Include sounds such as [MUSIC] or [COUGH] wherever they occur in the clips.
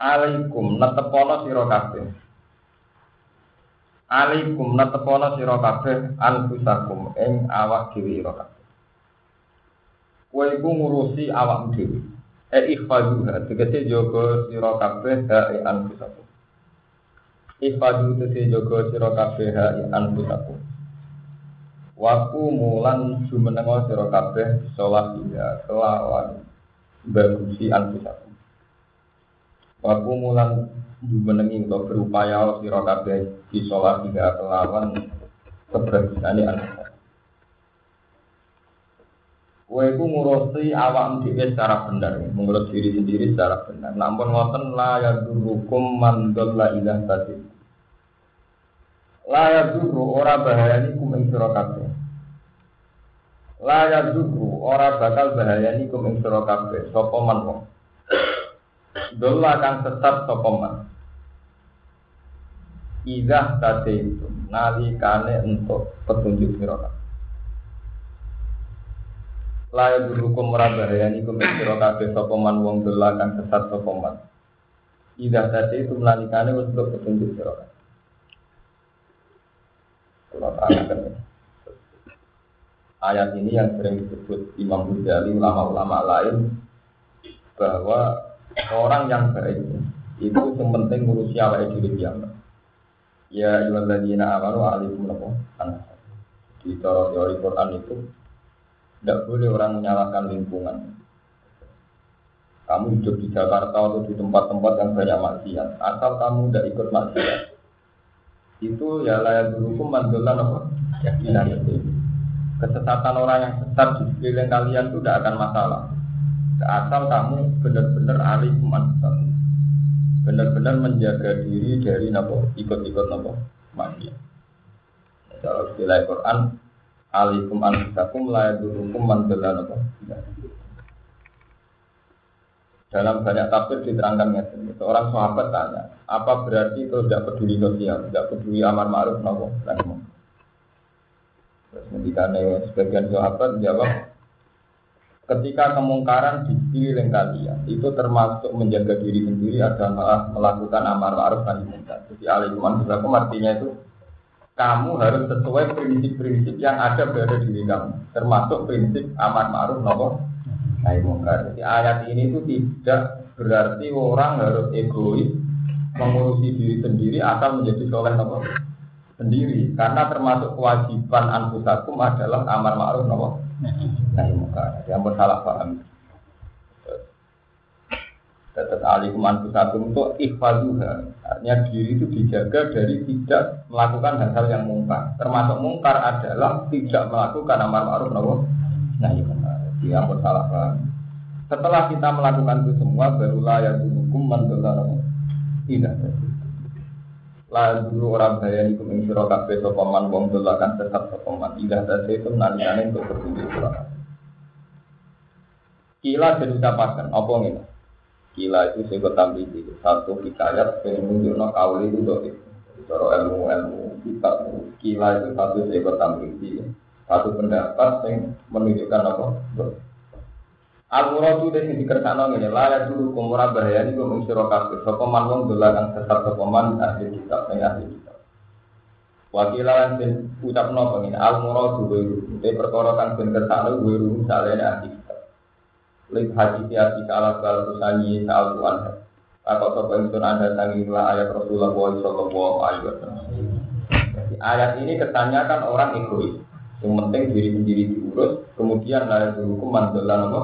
Alaikum netepono sira kabeh. Alaikum netepono sira kabeh anfusakum ing awak dhewe sira kabeh. Kowe iku ngurusi awak dhewe. E ikhfaduha, tegese jaga sira kabeh ha e anfusakum. Ikhfadu tegese jaga sira kabeh ha e anfusakum. Waku mulan jumenengo sira kabeh sholat ya kelawan bagusi anfusakum. Waku mulan jumenengi untuk berupaya sira kabeh di sholat hingga kelawan keberhasilan anfusakum. Kowe ngurusi awak dhewe secara benar, mengurus diri sendiri secara benar. Namun ngoten la yadurukum man dhalla ilah tadi. La yadurru ora bahayani kum ing sira kabeh. La yadurru ora bakal bahayani kum ing sira kabeh sapa. Dolla kang tetap sapa man. Idah tadi itu nalikane untuk petunjuk sira kabeh. La yadurrukum ora bahayani kum ing sira kabeh sapa man wong dolla kang sesat sapa man. Idah tadi itu nalikane untuk petunjuk sira kabeh. Kalau terangkan ayat ini yang sering disebut Imam Ghazali ulama-ulama lain bahwa orang yang baik itu yang penting ngurusi awake dhewe piyambak. Ya ayyuhalladzina amanu alaikum lakum Di cara teori Quran itu tidak boleh orang menyalahkan lingkungan. Kamu hidup di Jakarta atau di tempat-tempat yang banyak maksiat, asal kamu tidak ikut maksiat, itu ya layak dulu mandolan apa? Itu kesesatan orang yang sesat di sekeliling kalian itu tidak akan masalah asal kamu benar-benar alih manfaat. Benar-benar menjaga diri dari nopo ikut-ikut nopo maksiat. Kalau istilah Quran alikum anfusakum la yadurukum man dhalla apa dalam banyak tafsir diterangkan seorang sahabat tanya, apa berarti itu tidak peduli sosial, tidak peduli amar ma'ruf dan Terus ketika sebagian sahabat jawab, ketika kemungkaran di kalian itu termasuk menjaga diri sendiri adalah melakukan amar ma'ruf nahi munkar. Jadi alaikum anfusakum artinya itu kamu harus sesuai prinsip-prinsip yang ada pada diri kamu, termasuk prinsip amar ma'ruf nahi mungkar. Jadi ayat ini itu tidak berarti orang harus egois mengurusi diri sendiri asal menjadi soleh nopo sendiri karena termasuk kewajiban anfusakum adalah amar ma'ruf nopo nahi mungkar. Yang bersalah paham. Tetap alikum anfusakum itu ikhfaduha. Artinya diri itu dijaga dari tidak melakukan hal-hal yang mungkar. Termasuk mungkar adalah tidak melakukan amar ma'ruf nahi mungkar dia bersalah paham. Setelah kita melakukan itu semua, barulah yang dihukum mandolah tidak. Lah dulu orang bayani kuming siro kafe sopaman wong dola kan sesat sopaman. Tidak ada itu nalikane untuk bertunjuk surah. Kila jadi ucapakan, apa ini? Kila itu saya tampil itu satu hikayat pengen menunjuk no kauli itu doa Cara ilmu ilmu kita kila itu satu saya itu satu pendapat yang menunjukkan apa? Al-Muradu dan yang dikersano ini layak dulu kumura bahaya ini kum sira kabeh sapa man wong dolan sesat sapa man ahli kitab sing ahli kitab. Wakilan den ucapno pengin al-muradu wa te perkara kang den kersano wa ru salene ahli kitab. Lek haji hati kala kala tusani sa'al Tuhan. Takut sapa ingsun anda tangi ayat Rasulullah sallallahu alaihi wasallam. Ayat ini kesannya kan orang egois. Yang penting diri sendiri diurus, kemudian layak hukum mandolan apa?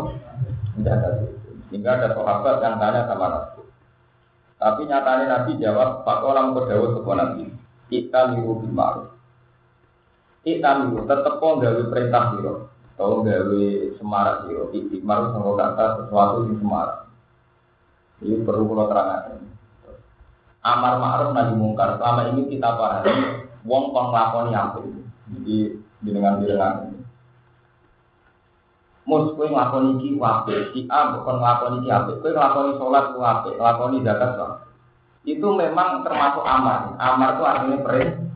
Sehingga ada sahabat yang tanya sama Nabi. Tapi nyatanya Nabi jawab, Pak Olam berdawat sebuah Nabi. Kita miru bimaru. Kita miru, tetap kok gawe perintah siro. Kalau gawe semarak siro. Bimaru sama kata sesuatu yang semarak. Ini perlu kalau terangkan. Amar ma'ruf nahi mungkar. Selama ini kita pahami wong kon nglakoni apik. Jadi dengan dengan Mus kowe nglakoni iki apik, si A kon nglakoni iki apik. Kowe nglakoni salat ku apik, nglakoni zakat Itu memang termasuk amar. Amar itu artinya perintah.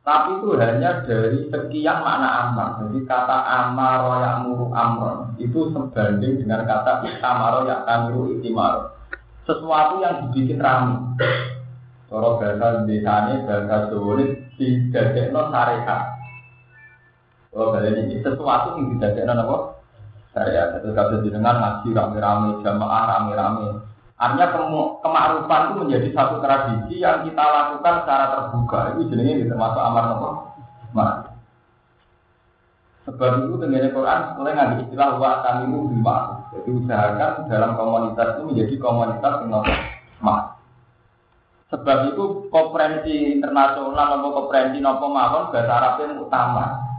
Tapi itu hanya dari sekian makna amar. Jadi kata amar yang muru amron itu sebanding dengan kata itamaro yang kamiru itimaro sesuatu yang dibikin rame. Kalau bahasa desanya, bahasa Jawa ini didadekno syariat. Kalau bahasa ini sesuatu yang didadekno apa? Syariat. Itu kalau dengan ngaji rame-rame, jamaah rame-rame. Artinya kemarufan itu menjadi satu tradisi yang kita lakukan secara terbuka. Itu jenisnya termasuk amar nopo. Nah, Sebab itu dengan Quran mulai ngambil istilah wa tamimu bil Jadi usahakan dalam komunitas itu menjadi komunitas yang mas. Sebab itu konferensi internasional atau konferensi nopo mawon bahasa yang utama.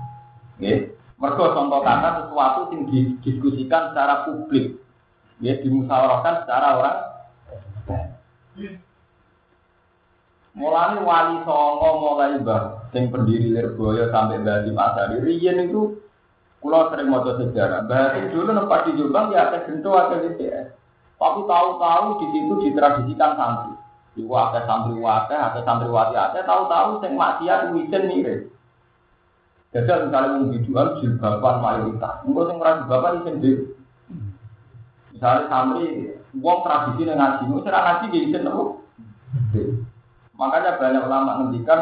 Oke. Mereka contoh kata sesuatu yang didiskusikan secara publik. Ya, dimusyawarahkan secara orang. Mulai wali songo mulai bah yang pendiri Lirboyo sampai Bali Masari, Rian itu Kulo sering mau sejarah. Bahasa dulu nempat di Jombang ya ada gento ada DTS. Tapi tahu-tahu di situ ditradisikan santri. Di ada santri wakil, ada santri wati ada. Tahu-tahu sing maksiat wisen mirip. Jadi misalnya mau dijual jilbaban mayoritas. Enggak sing merasa jilbaban itu sendiri. Misalnya santri, uang tradisi dengan ngaji, mau serang ngaji di sini Makanya banyak ulama ngendikan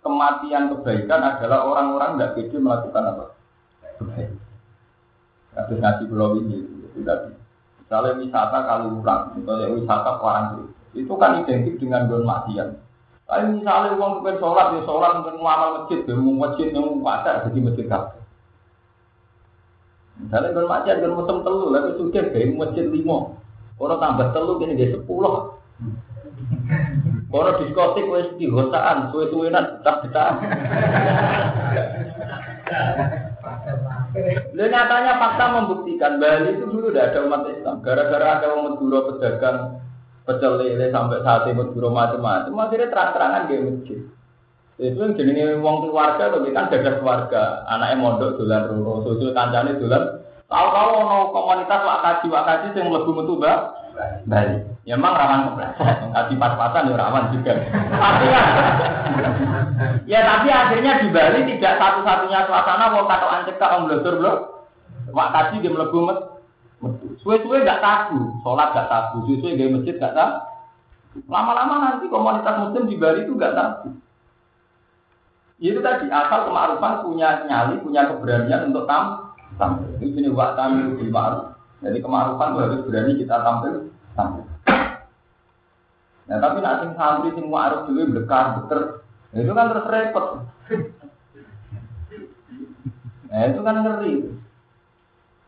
kematian kebaikan adalah orang-orang tidak pede melakukan apa? Kasus ngaji pulau ini itu tadi. Misalnya wisata kali urang, misalnya wisata orang itu kan identik dengan don maksiat. Tapi misalnya uang bukan sholat, ya sholat mungkin ngamal masjid, ya mau masjid yang pasar jadi masjid kafe. Misalnya don maksiat, don musim telu, lalu sudah kayak masjid lima. Kalau tambah telu gini dia sepuluh. Kalau diskotik wes dihosaan, suwe-suwenan, betah-betah. Lalu nyatanya fakta membuktikan Bali itu dulu tidak ada umat Islam. Gara-gara ada umat Madura pedagang pecel lele sampai saat ini Madura macam-macam. Masih terang-terangan dia masjid. Itu yang jenisnya uang keluarga, tapi kan ada keluarga. Anaknya mondok dolan roro, susul kancane dolan. Tahu-tahu ono komunitas wakaji wakaji yang lebih metu Bali. Ya memang rawan kepleset, kaji pas-pasan ya rawan juga. Ya tapi akhirnya di Bali tidak satu-satunya suasana mau kata ancek tak om belum. Wak kaji dia melebu met. Suwe-suwe gak tabu, sholat gak tabu, suwe-suwe gak masjid gak tabu. Lama-lama nanti komunitas muslim di Bali itu gak tabu. Itu tadi asal kemakrufan punya nyali, punya keberanian untuk tam tampil. Ini jenis wak tampil di ma'ruf. Jadi kemakrufan itu harus berani kita tampil tampil. Nah tapi sing santri sing ma'ruf dulu bekar beter, itu kan terus repot. Nah itu kan ngeri.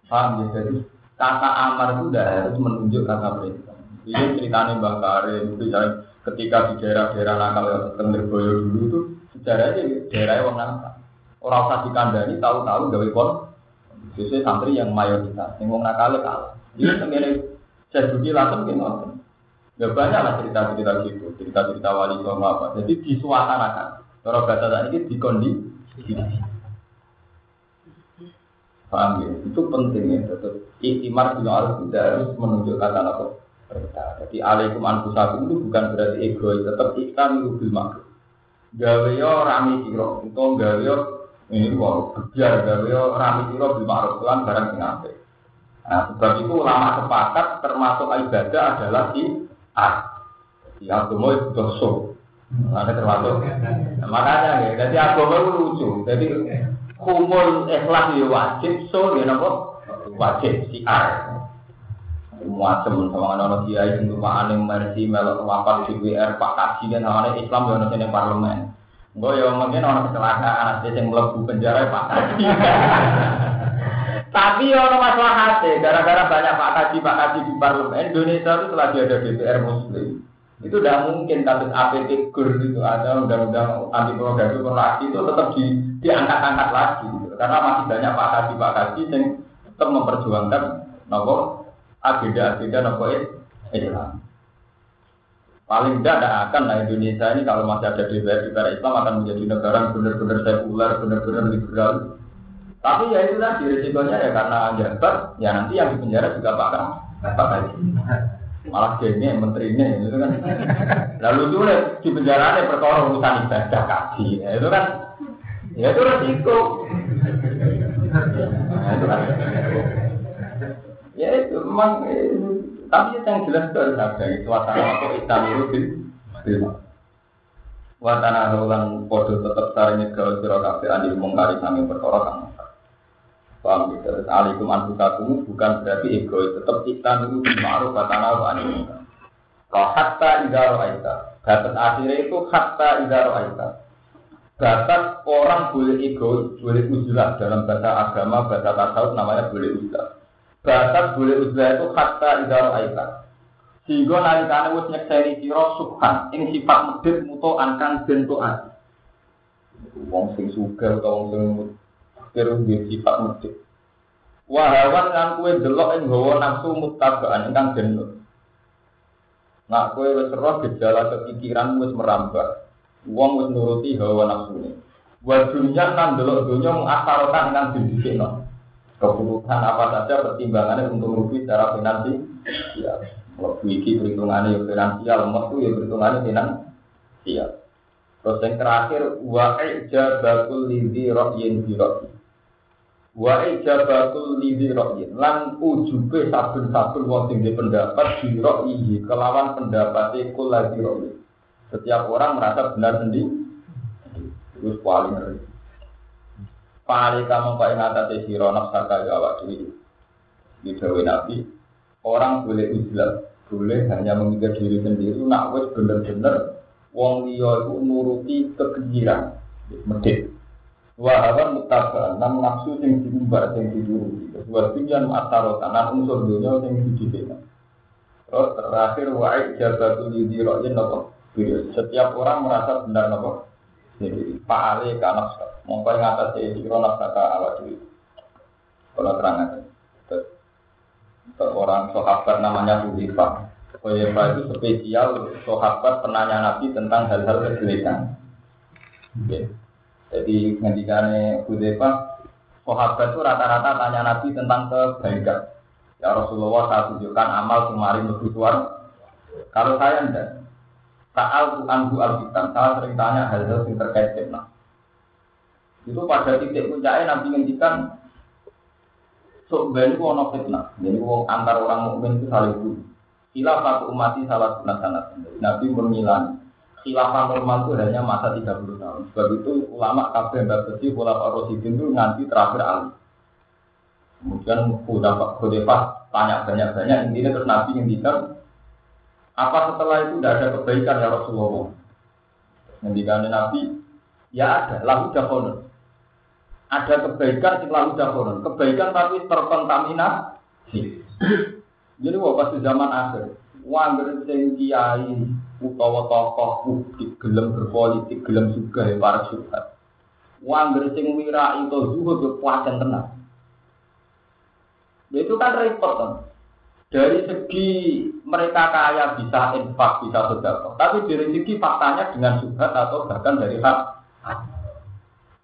Paham ya? Jadi kata amar itu udah harus menunjuk kata perintah. Ini ceritanya Mbak Karim, misalnya ketika di daerah-daerah nakal yang Boyo dulu itu sejarahnya daerahnya orang nakal. Orang usah dikandani tahu-tahu gawe kon. Biasanya santri yang mayoritas, yang wong nakal kalah. Ini sebenarnya saya jadi langsung gimana? Gak banyak lah cerita-cerita gitu, cerita-cerita wali songo apa. Jadi disuasanakan. Kalau bahasa tadi ini dikondisi. Paham ya? Itu penting ya. Tetap iktimar juga harus tidak harus menunjukkan apa perintah. Jadi alaikum anfusakum itu bukan berarti egois, tetap iktam itu bil makhluk. Gawe yo rami siro, itu gawe ini wow, kejar gawe yo rami siro bil makhluk Tuhan barang sing. Nah, sebab itu ulama sepakat termasuk ibadah adalah di ar. Di agama itu. Ada termasuk. Nah, makanya ya, jadi agama itu lucu. Jadi kumul ikhlas ya wajib, so ya nopo wajib si ar. Macam sama anak kiai sing rumahan yang mersi melok wafat di WR Pak Kaji dan sama Islam ya ono sing parlemen. Gue ya mungkin orang kecelakaan ada yang melebu penjara Pak Kaji. [LAUGHS] Tapi ya ono masalah hati, gara-gara banyak Pak Kaji Pak Kaji di parlemen Indonesia itu telah ada DPR Muslim. Itu tidak mungkin kasus APT GUR itu ada undang-undang anti pornografi itu tetap di diangkat-angkat lagi gitu. Karena masih banyak Pak Kaji Pak Kaji yang tetap memperjuangkan nopo agenda-agenda nopo Islam. Paling tidak tidak akan lah Indonesia ini kalau masih ada DPR negara Islam akan menjadi negara yang benar-benar sekuler, benar-benar liberal. Tapi ya itu tadi risikonya ya karena jabat, ya nanti yang di penjara juga bakal bakal malah gini menterinya itu kan. Lalu tuh di penjara ada perkara urusan ibadah kaji, ya, itu kan ya itu risiko. Nah. Ya itu memang tapi yang jelas itu harus ada suasana apa hitam itu bil Watana rolan podo tetap saringnya ke siro kafe adil mengkari sami perkara kan. Paham gitu. Alikum bukan berarti ego tetap kita itu ma'ruf watana wa anil Kalau hatta idaro aita. Batas akhirnya itu hatta idaro aita. Batas orang boleh ego, boleh ujulah dalam bahasa agama, bahasa tasawuf namanya boleh ujulah batas boleh uzlah itu kata idaro aita. Sehingga nalikane wis nyekseni sira subhan ing sifat medhit muto angkan bentuk ati. Wong sing sugih utawa wong sing kira duwe sifat medhit. Wahawan kan kue delok ing gawa nafsu mutabaan ingkang jenut. Nak kue wis roh gejala kepikiran wis merambah. Wong wis nuruti hawa nafsu ini. Wa dunya nang delok dunya mengasarokan ingkang didisikno keputusan apa saja pertimbangannya untuk rugi secara finansial. Ya, kalau iki perhitungannya ya finansial, metu ya perhitungannya finansial. Terus yang terakhir wa bakul lidi rohyin bi Wa bakul lidi rohyin lan ujube sabun-sabun wong sing pendapat bi rohyi kelawan pendapatnya kula di Setiap orang merasa benar sendiri. Terus paling ngeri. Pali kamu kau ingat atas siro nafsaka ya awak diri. Di Dewi Nabi, orang boleh uzlah, boleh hanya memikir diri sendiri. Nak wes bener-bener wong liya itu nuruti kekejiran, medit. Wahawan mutabaan, nam nafsu sing diumbar, sing diduruti. Dua tujuan ataro tanan unsur dunia sing didibina. Terus terakhir wa'id jabatul yudi ro'yin nopo. Setiap orang merasa benar nopo. Jadi Pak Ali karena yang atas di siro kata awak dulu. Kalau terang aja. Seorang sahabat namanya Hudifah. Hudifah itu spesial sahabat penanya Nabi tentang hal-hal kejelekan. Jadi ngendikane Hudifah, sahabat itu rata-rata tanya Nabi tentang kebaikan. Ya Rasulullah saya tunjukkan amal kemarin lebih Kalau saya enggak, Saal anhu al-fitan, saya sering tanya hal-hal yang terkait fitnah. Itu pada titik puncaknya Nabi ngendikan sok ben ku fitnah. Jadi wong antar orang mukmin itu saling bunuh. Khilafah umati salah sunat sanat. Nabi menilai khilafah normal itu hanya masa 30 tahun. Sebab itu ulama kabeh mbak besi khilafah Rasidin itu nanti terakhir Ali. Kemudian Khudafah tanya banyak-banyak, intinya terus Nabi ngendikan apa setelah itu tidak ada kebaikan ya Rasulullah? Ngendikan Nabi, ya ada, lalu jahonon. Ada kebaikan sing lalu jahonon. Kebaikan tapi terkontaminasi. Jadi wah pasti zaman akhir. Wangger sing kiai utawa tokoh publik gelem berpolitik, gelem juga ya para syubhat. Wangger sing wira itu zuhud kekuatan tenang. Itu kan repot kan. Dari segi mereka kaya bisa infak, bisa sedekah. Tapi dari segi faktanya dengan subhat atau bahkan dari hak.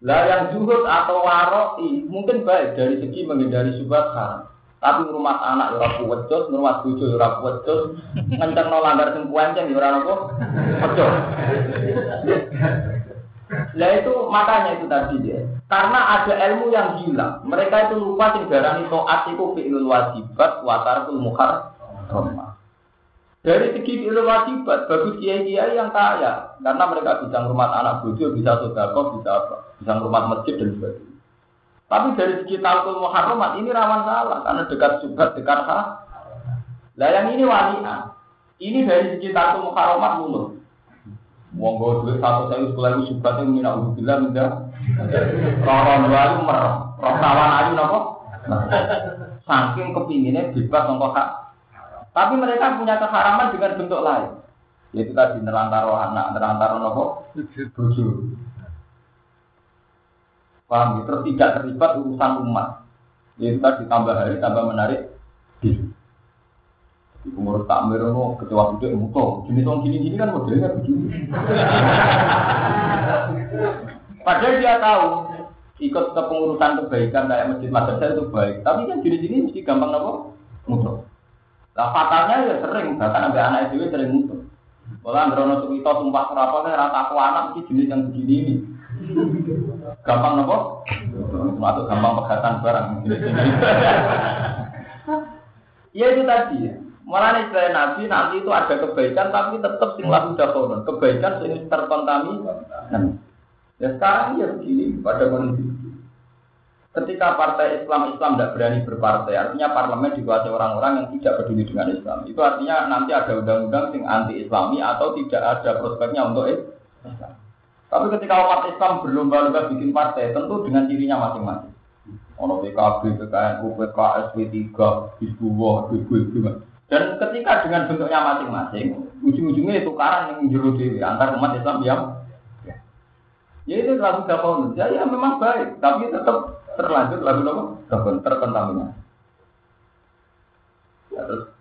Lah yang zuhud atau waroi mungkin baik dari segi menghindari subhat haram. Tapi rumah anak ya ora kuwecus, rumah bojo ya ora kuwecus, ngencengno langgar sing kuenceng ya ora apa? Lah itu makanya itu tadi ya. Karena ada ilmu yang hilang. Mereka itu lupa sing darani taat iku fi'lul wajibat wa tarkul muharram. Dari segi ilmu wajibat, bagi kiai-kiai yang kaya, karena mereka bisa rumah anak bojo, bisa sodako, bisa apa, bisa rumah masjid dan sebagainya. Tapi dari segi talkul muharramat ini rawan salah, karena dekat subhat, dekat hal. Lah yang ini walian, ini dari segi talkul muharramat lulus. Monggo duit satu saya sekolah itu subhatnya mina ubillah minta. Roron walu merah, roh rawan ayu nopo. Saking kepinginnya bebas nopo hak tapi mereka punya keharaman dengan bentuk lain. Yaitu tadi nerantaro anak, nerantaro nopo, bojo. Paham ya? Terus tidak terlibat urusan umat. Yaitu tadi tambah hari, tambah menarik. Pengurus takmir itu ketua gede muto. Jenis orang gini-gini kan modelnya begini. Padahal dia tahu ikut kepengurusan kebaikan kayak masjid madrasah itu baik. Tapi kan gini-gini mesti gampang nopo muto. Lah fatalnya ya sering, bahkan sampai anak itu sering mutu. Kalau Androno Sukito sumpah serapa kan rata aku anak mesti jenis yang begini ini. Gampang nopo? Masuk gampang pegatan barang. [LAUGHS] Ya itu tadi ya. Malah istilah Nabi nanti itu ada kebaikan tapi tetap sing lahu dakonon. Kebaikan sing terkontaminasi. Ya sekarang ya begini pada kondisi. Ketika partai Islam Islam tidak berani berpartai, artinya parlemen dikuasai orang-orang yang tidak peduli dengan Islam. Itu artinya nanti ada undang-undang yang anti Islami atau tidak ada prospeknya untuk Islam. Tapi ketika umat Islam berlomba-lomba bikin partai, tentu dengan cirinya masing-masing. Ono PKB, PKNU, PKS, P3, Hizbullah, BBB. Dan ketika dengan bentuknya masing-masing, ujung-ujungnya itu karang yang juru diri antar umat Islam yang ya itu lagu dakwah ya, ya memang baik, tapi tetap terlanjur lagu? Terkon terkontaminasi. Ya, terus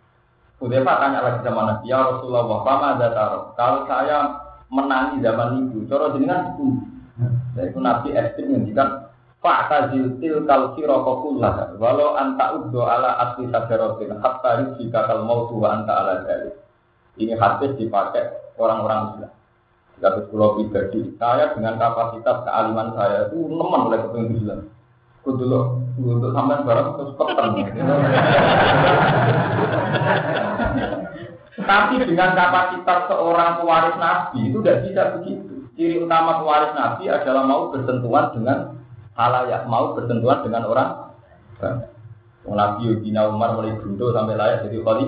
Hudayfa tanya lagi sama Nabi, ya Rasulullah, apa ada taruh? Kalau saya menangi zaman itu, coro jenengan itu. Jadi itu Nabi ekstrim ngendikan Pak Tazil til kal sirokokullah walau anta uddo ala asli sajarotin hatta jika kal mau tua anta ala jari. Ini hadis dipakai orang-orang Islam. Jika pulau pribadi, saya dengan kapasitas kealiman saya itu nemen oleh kepentingan Islam. Kudu lo, untuk barang terus peten. Tapi dengan kapasitas seorang pewaris Nabi itu tidak bisa begitu. Ciri utama pewaris Nabi adalah mau bersentuhan dengan halayak, mau bersentuhan dengan orang. Nabi Yudina Umar mulai buntu sampai layak jadi kali.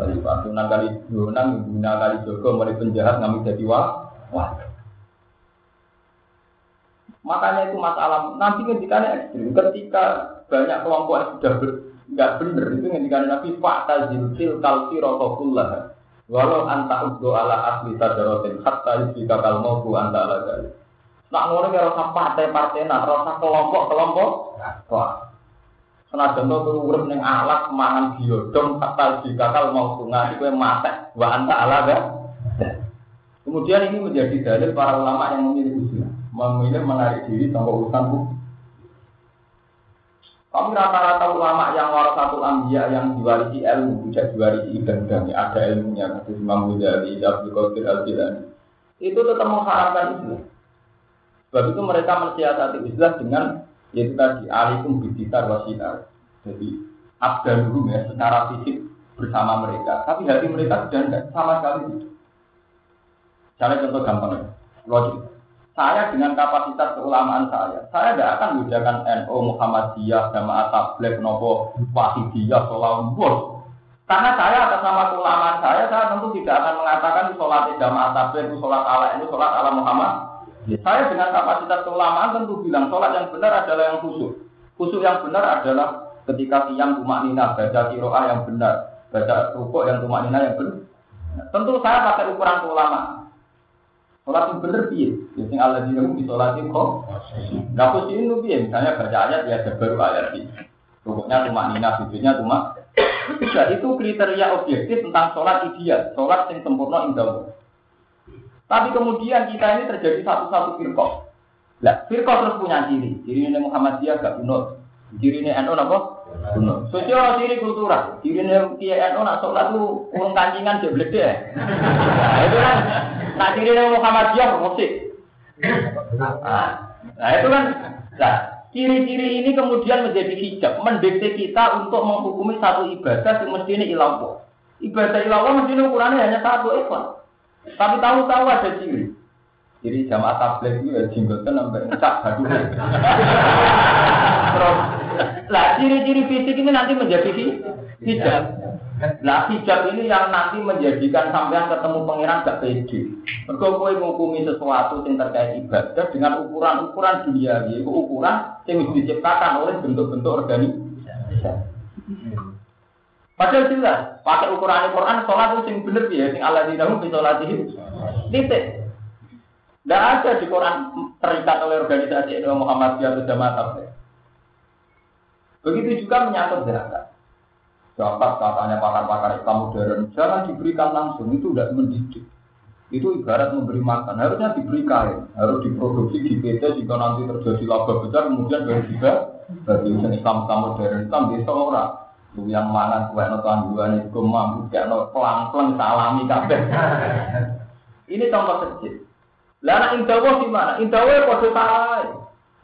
Khalifah Sunan kali Sunan, guna kali Joko mulai penjahat ngambil jadi wah. Wah. Makanya itu masalah nanti ketika ekstrim, ketika banyak kelompok yang sudah ber, nggak benar itu ketika nabi fakta zilzil kalsi rokokullah. Walau anta uddo ala asli sadarotin hatta jika kal bu anta ala. Nak ngono ya rasa partai-partai nak rasa kelompok-kelompok. Wah. Senajan to urip ning alat mangan biodong hatta jika kal mautu ngati kowe mate wa anta ala gali. Kemudian ini menjadi dalil para ulama yang memilih usia memilih menarik diri tanpa urusan hukum. Tapi rata-rata ulama yang satu ambia yang diwarisi ilmu, tidak diwarisi ibadah, ada ilmunya, kata Imam Ghazali, Abdul Qadir al -Jilani. Itu tetap mengharapkan Islam. Sebab itu mereka mensiasati Islam dengan yaitu tadi alikum bidikar wasinar. Jadi abdan ya secara fisik bersama mereka, tapi hati mereka sudah tidak sama sekali. Cara contoh gampang ya, logik. Saya dengan kapasitas keulamaan saya, saya tidak akan membedakan NU, Muhammadiyah, Jamaah Tabligh, Nopo, Wahidiyah, Bos. Karena saya atas nama keulamaan saya, saya tentu tidak akan mengatakan sholat Jamaah Tabligh itu sholat ala ini, sholat ala Muhammad. Saya dengan kapasitas keulamaan tentu bilang sholat yang benar adalah yang khusyuk. Khusyuk yang benar adalah ketika siang tumak nina, baca kiroah yang benar, baca rukuk yang tumak nina yang benar. Tentu saya pakai ukuran keulamaan. Sholat yang piye? Jadi ya, Allah di dalam di sholatin kok. Gak posisi itu piye? Misalnya baca ayat ya ada baru ayat ini. Rukuknya cuma nina, sujudnya cuma. Tidak itu kriteria objektif tentang sholat ideal, sholat yang sempurna indah. Tapi kemudian kita ini terjadi satu-satu firqah. Lah, firqah terus punya ciri. Ciri ini Muhammadiyah gak bunuh. Ciri ini NU apa? Bunuh. Sosial ciri kultural. Ciri ini NU nak sholat lu urung kancingan dia deh. Nah, itu kan Nah, ciri Muhammadiyah musik. Nah, nah, itu kan, nah, ciri-ciri ini kemudian menjadi hijab, mendekati kita untuk menghukumi satu ibadah yang ini ilah Ibadah ilah mesti ini ukurannya hanya satu ekor. Tapi tahu-tahu ada ciri. Jadi jamaah tablet itu ya jenggotan sampai ngecak badu. Terus, lah ciri-ciri fisik ini nanti menjadi hijab. Nah hijab ini yang nanti menjadikan sampean ketemu pangeran gak pede. Mergo kowe ngukumi sesuatu yang terkait ibadah dengan ukuran-ukuran dunia, yaitu ukuran yang diciptakan oleh bentuk-bentuk organisasi. Padahal jelas, pakai ukuran Al-Quran, sholat itu yang bener ya, yang Allah di dalam sholatih. Titik. Tidak ada di Quran terikat oleh organisasi Muhammad Muhammadiyah atau Jamaah Tabligh. Begitu juga menyangkut zakat. dapat katanya pakar-pakar Islam modern, jangan diberikan langsung, itu tidak mendidik. Itu ibarat memberi makan, harusnya diberi kain, harus diproduksi di PT jika nanti terjadi laba besar, kemudian baru juga bagi Islam Islam modern, Islam biasa orang. Yang mana nonton dua nih, gue mampu kayak no pelan pelan salami kabeh. [LAUGHS] Ini contoh kecil. Lah anak indawa gimana? Indawa kode salah.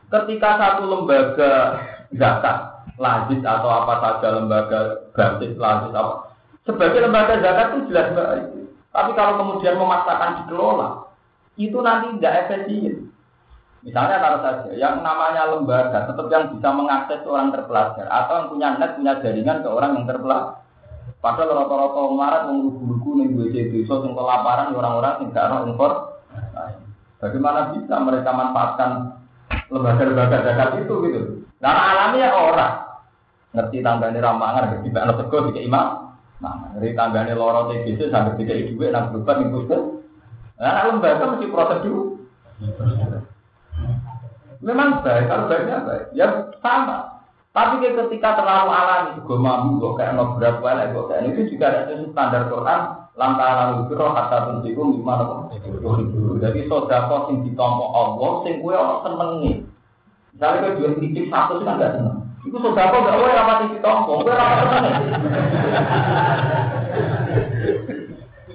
Ketika satu lembaga zakat lazis atau apa saja lembaga gratis lazis apa sebagai lembaga zakat itu jelas baik tapi kalau kemudian memaksakan dikelola itu nanti tidak efisien misalnya kalau saja yang namanya lembaga tetap yang bisa mengakses orang terpelajar atau yang punya net punya jaringan ke orang yang terpelajar. Padahal rata-rata marat menglugu-lugu nih gue jadi so kelaparan orang-orang yang gak impor. Bagaimana bisa mereka manfaatkan lembaga-lembaga zakat itu gitu? Karena alamiah orang. Ngerti tanggane ramangan ngerti anak sego tiga imam nah ngerti tanggane loro TBC sampai tiga ibu nang berubat nih puskes nah lembaga mesti proses dulu memang baik kalau baiknya baik. Ya sama. Tapi ketika terlalu alami gue mampu gue kayak no berat balik gue kayak itu juga ada standar Quran lantaran itu roh kata tunjiku gimana jadi saudara sing ditompo Allah sing gue orang senengi. Misalnya gue jual titik satu sih kan gak seneng. Iku sudah apa gak boleh rapati di tompo, gue rapati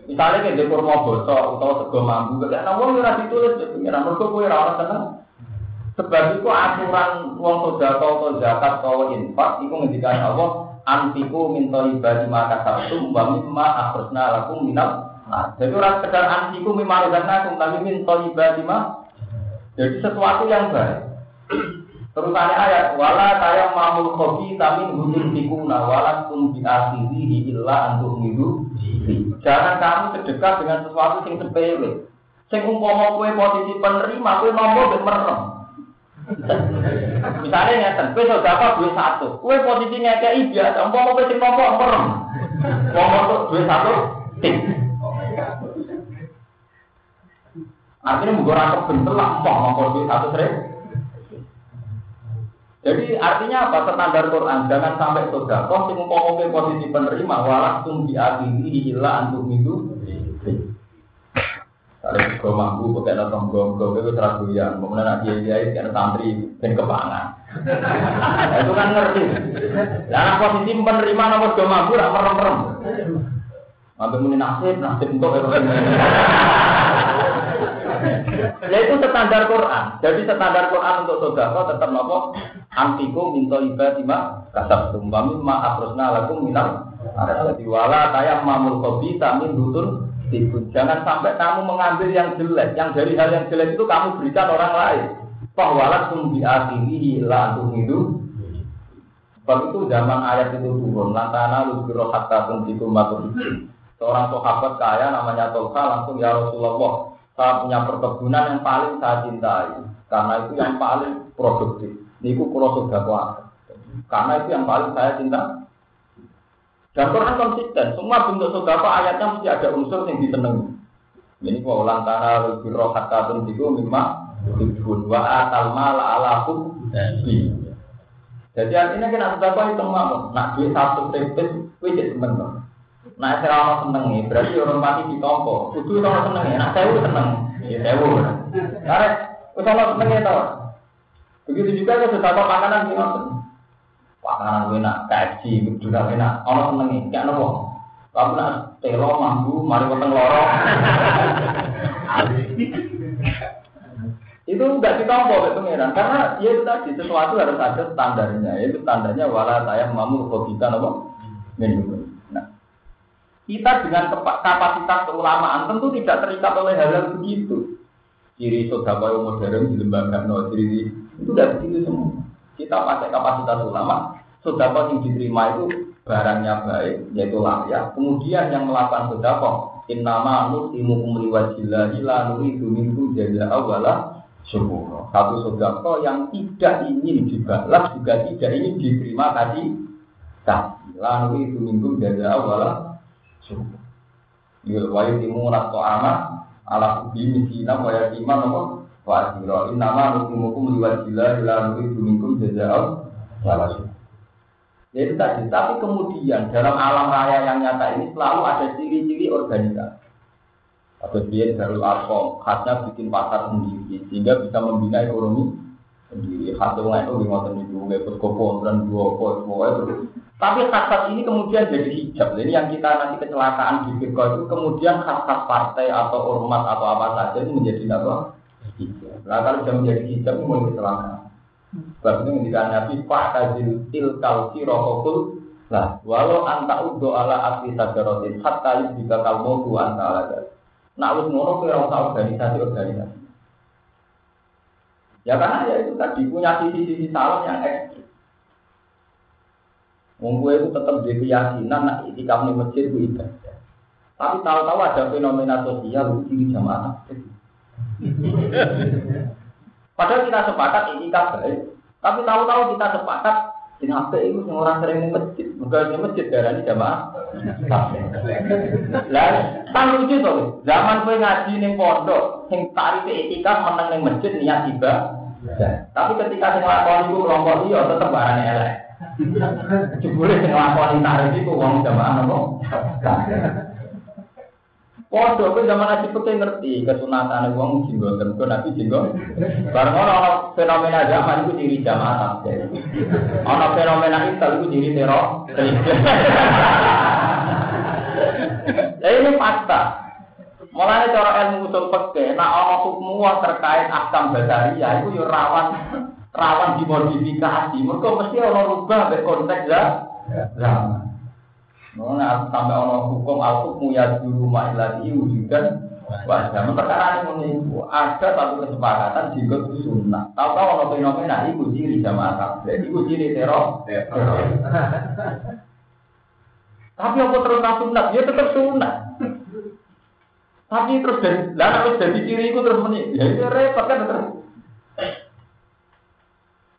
Misalnya kayak di kurma bosok atau sego mambu, gak ada uang yang ditulis di pengiran, mereka gue rawat seneng. Sebab itu aturan uang sudah atau zakat atau infak, itu ngendikan Allah, antiku minta ibadah maka sabtu, mbak mimma akhirnya lakum minal. Nah, jadi orang sekedar antiku mimma akhirnya tapi minta ibadah Jadi sesuatu yang baik. Terusannya ayat wala kaya mamul kopi tamin hudun tikuna wala tum diakhiri illa untuk midu. Jangan kamu sedekah dengan sesuatu yang sepele. Sing umpama kue posisi penerima kue nomor ben merem. Misalnya ngeten, kue sedekah duit satu, kue posisi ngekei biasa, umpama kue sing nomor merem. Nomor duit satu, tik. Artinya mungkin orang kebentel lah, mau nomor duit satu sering. Jadi artinya apa? Standar Quran jangan sampai surga. Kau sing umpama posisi penerima walah tum akhiri ilah antum itu. Kalau juga mampu pakai nonton gong-gong itu seragu yang kemudian nak dia dia kan santri dan kepangan. [LAUGHS] Itu kan ngerti. Nah posisi penerima nomor dua mampu rak merem-merem. Mampu muni nasib nasib untuk Ya itu standar Quran. Jadi standar Quran untuk saudara tetap nopo antikum minta ibadima kasab tumbami ma akrosna lakum minal jadi wala kayak mamul kopi tamin dutun Jangan sampai kamu mengambil yang jelek, yang dari hal yang jelek itu kamu berikan orang lain. Pahwalat tum diakhiri la antum itu. Sebab itu zaman ayat itu turun, lantana lusbiro hatta tuntikum matur Seorang sahabat kaya namanya Tolka langsung ya Rasulullah, saya punya perkebunan yang paling saya cintai karena itu yang paling produktif. Niku kulo sudah Karena itu yang paling saya cinta. Dan Quran konsisten, semua bentuk sodako ayatnya mesti ada unsur yang disenangi. Ini kok ulang tanah lebih kata tentu mimma ibun wa atal mala ala Jadi artinya kita sudah itu mau nak duit satu tripit, wujud temen Nah, saya orang seneng nih, berarti orang mati di tompo. Itu orang seneng ya, nah saya seneng, ya saya Karena, kalau seneng ya tau. Begitu juga kalau sesuatu makanan sih Makanan enak, kaji, juga enak. Orang senengi, kayak nopo. Kamu nak telo mampu, mari potong lorong. [LAUGHS] itu nggak ditompo oleh pangeran karena ya itu tadi sesuatu harus ada standarnya itu standarnya wala saya mamu kita nopo nah kita dengan kapasitas keulamaan tentu tidak terikat oleh hal-hal begitu ciri sodako modern di lembaga no ciri itu dari begitu semua. Kita pakai kapasitas ulama, sodako yang diterima itu barangnya baik, yaitu layak. Kemudian yang melakukan sodako, innama nusimu umliwajillahi la nuridu minhu jaza awala syukur. Satu sodako yang tidak ingin dibalas juga tidak ingin diterima tadi kasih. La nuridu minhu jaza awala syukur. Yul wa yutimu nato amat ala kubi misina wa yatima nopo wa asiro innama nukumukum liwajillah ila nuridu minkum jaza'al wala Ya itu tadi. Tapi kemudian dalam alam raya yang nyata ini selalu ada ciri-ciri organisasi. Atau dia Darul Arkom, khasnya bikin pasar sendiri, sehingga bisa membina ekonomi sendiri. Khasnya itu ngotot itu, nggak perkopo, dan dua semua itu. Tapi khas ini kemudian jadi hijab. Ini yang kita nanti kecelakaan di Bitcoin itu kemudian khas-khas partai atau ormas atau apa saja itu menjadi apa? Nah kalau sudah menjadi hijab mulai kecelakaan. Sebab itu menjadikan Nabi Pak Kazil Tilkal Sirokokul Nah, walau anta udo ala asli sajarotin hatta jika kamu tu anta ala Nah, harus ngono kira usah organisasi-organisasi. Ya karena ya itu tadi punya sisi-sisi salah yang ekstrim. Wong itu tetap di keyakinan nak itikaf di masjid itu ibadah. Tapi tahu-tahu ada fenomena sosial di jamaah. Padahal kita sepakat itikaf baik. Tapi tahu-tahu kita sepakat Sing apik itu sing orang sering masjid. Mergo ning masjid darani jamaah. Lah, kan lucu to. Zaman kowe ngaji ning pondok, sing tarife etika meneng ning masjid niat tiba. Tapi ketika sing lakoni iku kelompok liya tetep barane elek. Jebule sing lakoni tarif iku wong jamaah nopo? Podo ke zaman Nabi Putih ngerti kesunatan uang jinggo tentu Nabi jinggo. Barang ono fenomena zaman itu diri jamaah. Ono fenomena itu itu diri teror. Nah ini fakta. Mulai cara ilmu usul peke, nah ono hukum terkait akam basaria itu yo rawan rawan dimodifikasi. Mereka mesti ono rubah be konteks ya. Zaman. Nona sampai ono hukum al hukmu ya dulu ma'ilati wujudan wajah. Perkara ini ada satu kesepakatan jika itu sunnah. Tahu tahu ono fenomena itu ciri jamaah tablet, itu ciri teror. Tapi apa terus sunat? Ya tetap sunat. Tapi terus dari, lah terus dari ciri itu terus meni, ya itu repot kan terus.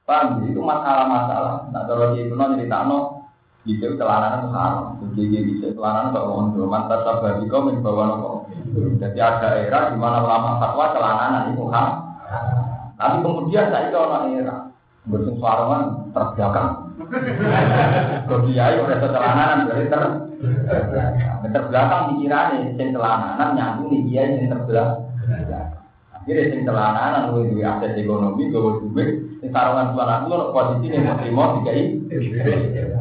Paham? Itu masalah-masalah. Nah kalau di itu nanti ditano, bisa celana itu haram, jadi bisa celana kok mau mantas sabar kau min bawa nopo. Jadi ada era di mana ulama fatwa celana itu haram. Tapi kemudian saya itu orang era bersung suarawan terbelakang. Kau kiai udah celana dari ter terbelakang pikirannya, sing celana nyambung nih kiai sing terbelakang. Akhirnya sing celana lu duwe akses ekonomi, gue duit, sarungan celana lu posisi nih mau terima dikai.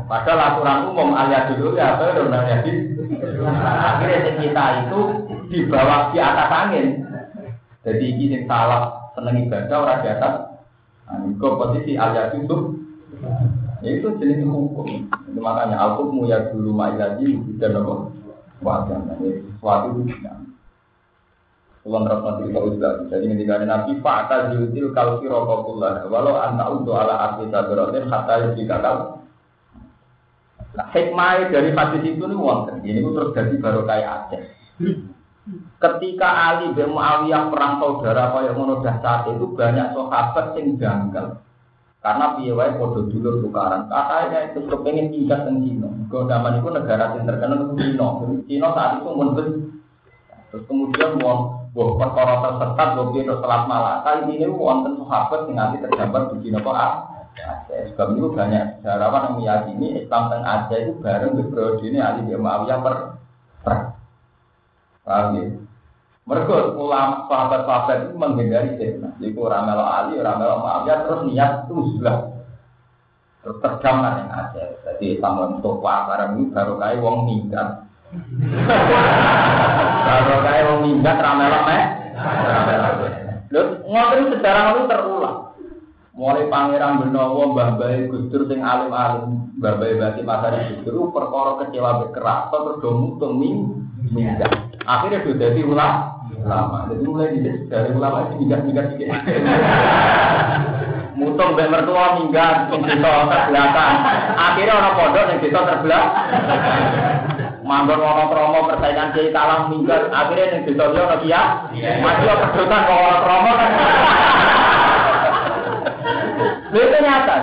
Padahal aturan umum alias dulu ya apa ya jadi akhirnya kita itu di bawah di atas angin. Jadi ini salah seneng ibadah orang di atas. Nah, itu posisi alias itu ya itu jenis hukum. Itu makanya al-hukmu ya dulu ma'ilaji dan apa wajah. Sesuatu itu Tuhan rahmat kita usah. Jadi ketika Nabi Fa'ata yutil kalfi rokokullah. Walau anta untuk ala arti sabaratin hatta yudhikakal Nah, hikmah dari hadis itu nih wonten. Ini terus jadi baru kayak Aceh. Ketika Ali bin Muawiyah perang saudara kaya ngono saat itu banyak sahabat yang janggal. Karena wae padha dulur tukaran. Katanya itu kepengen tingkat teng Cina. Kau zaman itu negara yang terkenal itu Cina. Cina saat itu mundur. Terus kemudian mau buah perkara tersesat, buah piye selat malah. Kali ini wonten sahabat yang nanti tergambar di kok Aceh. Sebab itu banyak sejarawan yang meyakini Islam teng Aceh itu bareng di periode ini Ali bin Muawiyah per per. Paham ya? Mereka ulama sahabat-sahabat itu menghindari fitnah. Jadi ramelo Ali, ramelo Muawiyah terus niat itu sudah terus tergambar yang Aceh. Jadi Islam untuk bareng ini baru kayak wong minggat. [LAUGHS] baru kayak wong minggat ramelo meh. Lalu ngotot sejarah itu terulang. Mulai pangeran Benowo, Mbah Bayi Gusdur sing alim-alim, Mbah Bayi Bati Pasari Gusdur perkara kecewa bekeras terus do mutung minggat. Akhirnya sudah jadi ulama. Ulama. Jadi mulai dari ulama itu minggat-minggat dikit. [LAUGHS] Mutung mbek mertua minggat sing desa terbelakang. Akhirnya orang pondok yang desa terbelakang. Manggon ono promo persaingan kiai kalah minggat. Akhirnya yang dia ono kia. Masih pedotan kok ono promo kan. itu nyata.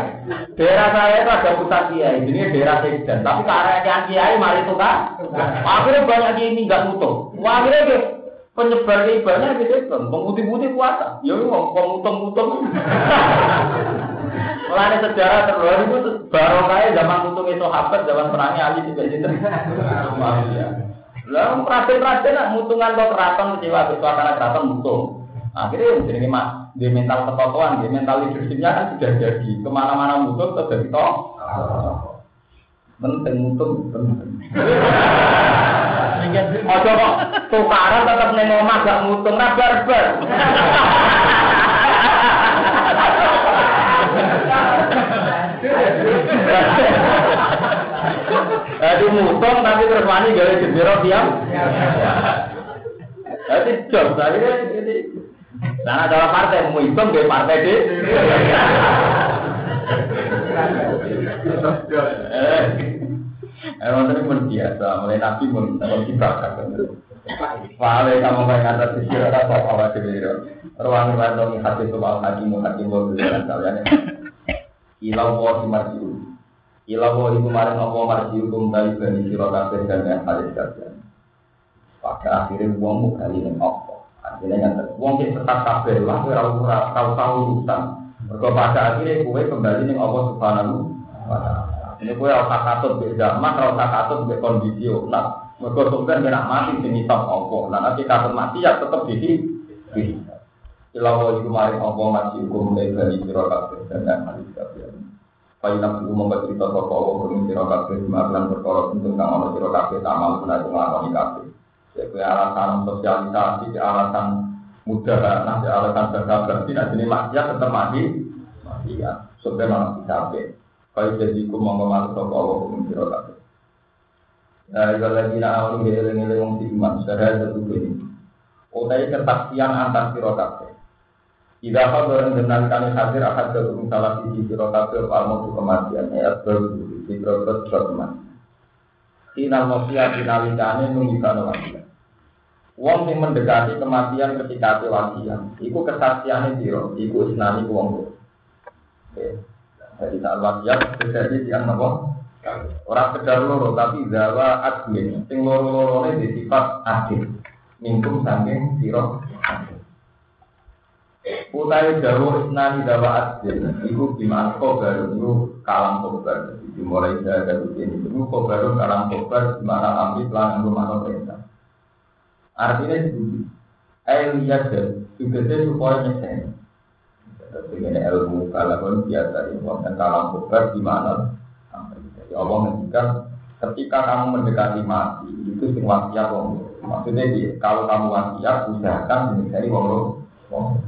Daerah saya itu ada pusat kiai, ini daerah Sekdan. Tapi karena kiai mari tukar, akhirnya banyak kiai mutung. Wah, akhirnya penyebar ibadahnya di Sekdan, pemutih-putih puasa. Ya mau pemutung-mutung. Mulane sejarah terlalu itu baru kayak zaman itu sahabat, zaman perangnya Ali juga itu. Lah praten-praten nak mutungan kok keraton kecewa suasana keraton mutung. Akhirnya yang jadi mak di mental ketotohan, di mental leadershipnya kan sudah jadi ke mana-mana mutung terus jadi toh. Penting mutung penting. [LAUGHS] Ojo kok tukaran tetap neng omah gak mutung nah barbar. Jadi mutung tapi terus wani gawe jendera tiang. Jadi job tapi kan ini. Nah, adalah partai mau hitung gawe partai di. Eh, ini pun biasa, mulai nabi pun pun dibakar. Wale kamu main atas sisi apa apa dulu. Ruang ruang hati soal hakimu hakimu dan kalian. Ilau wa marjiu. Ilau wa iku maring apa marjiu kum dari bani sira kabeh dan yang halis kabeh. Akhirnya wong kali ning apa. Akhirnya yang wong sing tetap kabeh lah ora ora tau tau urusan. Mergo pada akhirnya kowe kembali ning Allah Subhanahu wa. Ini kowe ora katut mbek zaman, ora katut mbek kondisi nah. Mergo sampeyan kena mati sing hisab apa. Nah nanti katut mati ya tetep di Ilawo iku maring apa mulai dari sira kabeh dan yang kabeh. Kaya nak iku mongko cerita makan perkara tentang kang sira kabeh tamal nglakoni kabeh. Jadi alasan sosialisasi, alasan mudah, nanti alasan berkah berarti maksiat tetap mati. Kaya jadi sira kabeh. Nah, kalau lagi awal satu ini. Jika apa orang dengarkan hadir akan ke salah sisi siro kabel al kematian ayat baru di proses kematian. Sinal manusia dinalikane nungikan wasiat. Wong yang mendekati kematian ketika wasiat, iku kesaksiannya siro, iku isnani wong Oke. Jadi saat wasiat terjadi di anak Orang sekedar loro tapi zawa admin. Sing loro ini disifat adil. Mingkum saking siro Utai dawa isnani dawa adil Iku gimana kobar Itu kalam kobar. Jadi mulai dari ini Itu kobar kalam kobar Gimana ambil pelan Itu mana perintah. Artinya itu Ayat Juga saya supaya nyesen Dengan ilmu kalam biasa Itu dan kalam kobar Gimana Jadi Allah menjadikan Ketika kamu mendekati mati Itu sing wasiat Maksudnya kalau kamu wasiat Usahakan menjadi wong itu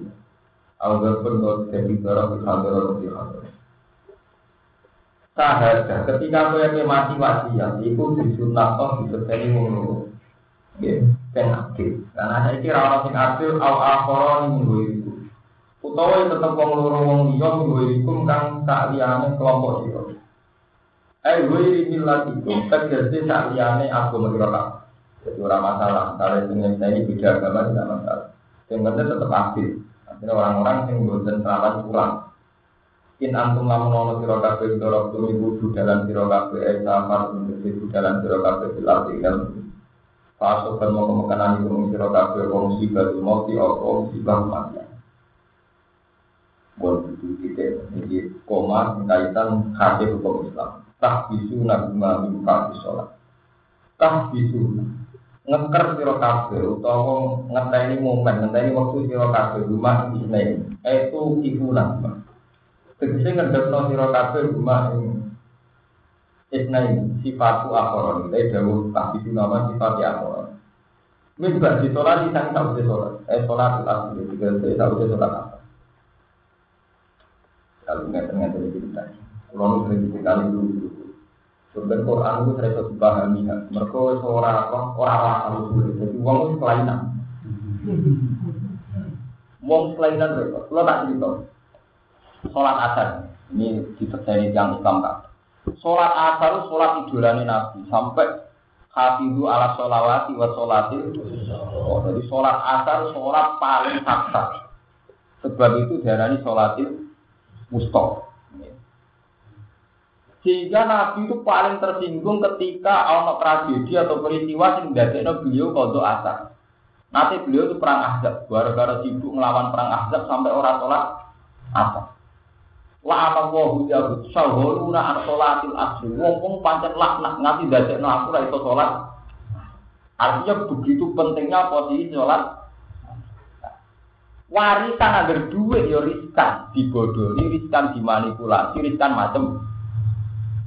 Agar pun kau jadi barang di hadar di hadar. Sahaja, ketika kau yang mati wasiat, itu disunat toh disertai mulu. Ya, yang aktif. Karena saya kira orang yang aktif, al akhoron minggu itu. Utawa tetap wong loro wong liya minggu itu kang sak liyane kelompok sira. Eh, gue ini lagi itu, tegese sak liyane agama sira Jadi orang masalah, kalau ini ini beda agama tidak masalah. Yang penting tetap aktif. Ini orang-orang yang bosan salat pulang. In antum lamun ono sira kabeh dorok turu dalam sira kabeh eh safar untuk dalam sira kabeh fil ardi dalam Pasok kan mau kemakanan itu sira kabeh wong musibah mati atau musibah mati. Buat itu kita jadi koma kaitan hadis hukum Islam. Tak bisu nagma min sholat. Tak bisu ngeker sira kabeh utawa ngenteni momen ngenteni waktu sira kabeh rumah isne itu ibunan tegese ngedekno sira kabeh rumah isne sifatu akhoron itu dawuh tak itu nama sifat Wis gak di sholat di sang tak usah sholat. Eh sholat itu asli juga saya tak usah sholat apa. Kalau nggak ternyata kita. Kalau sering sekali dulu Sebenarnya Quran itu saya bisa dipahami ya. Mereka seorang apa orang asal usul. Jadi uang itu kelainan. Uang kelainan mereka. Kalau tak cerita. Sholat asar. Ini disekseni yang Islam kan. Sholat asar, sholat idolani Nabi sampai hafidu ala sholawati wa sholati. Oh, jadi sholat asar, sholat paling saksa. Sebab itu diarani sholatil mustoh. Sehingga Nabi itu paling tersinggung ketika ono tragedi atau peristiwa yang dadekno beliau kalau asar. Nanti beliau itu perang Ahzab, gara-gara sibuk melawan perang Ahzab sampai orang sholat asar. La'ana wa yahud syahuruna an sholatil asri. Wong pancen laknat nganti dadekno aku ra iso sholat. Artinya begitu pentingnya posisi sholat. Warisan agar duit ya riskan, dibodohi, riskan dimanipulasi, riskan macam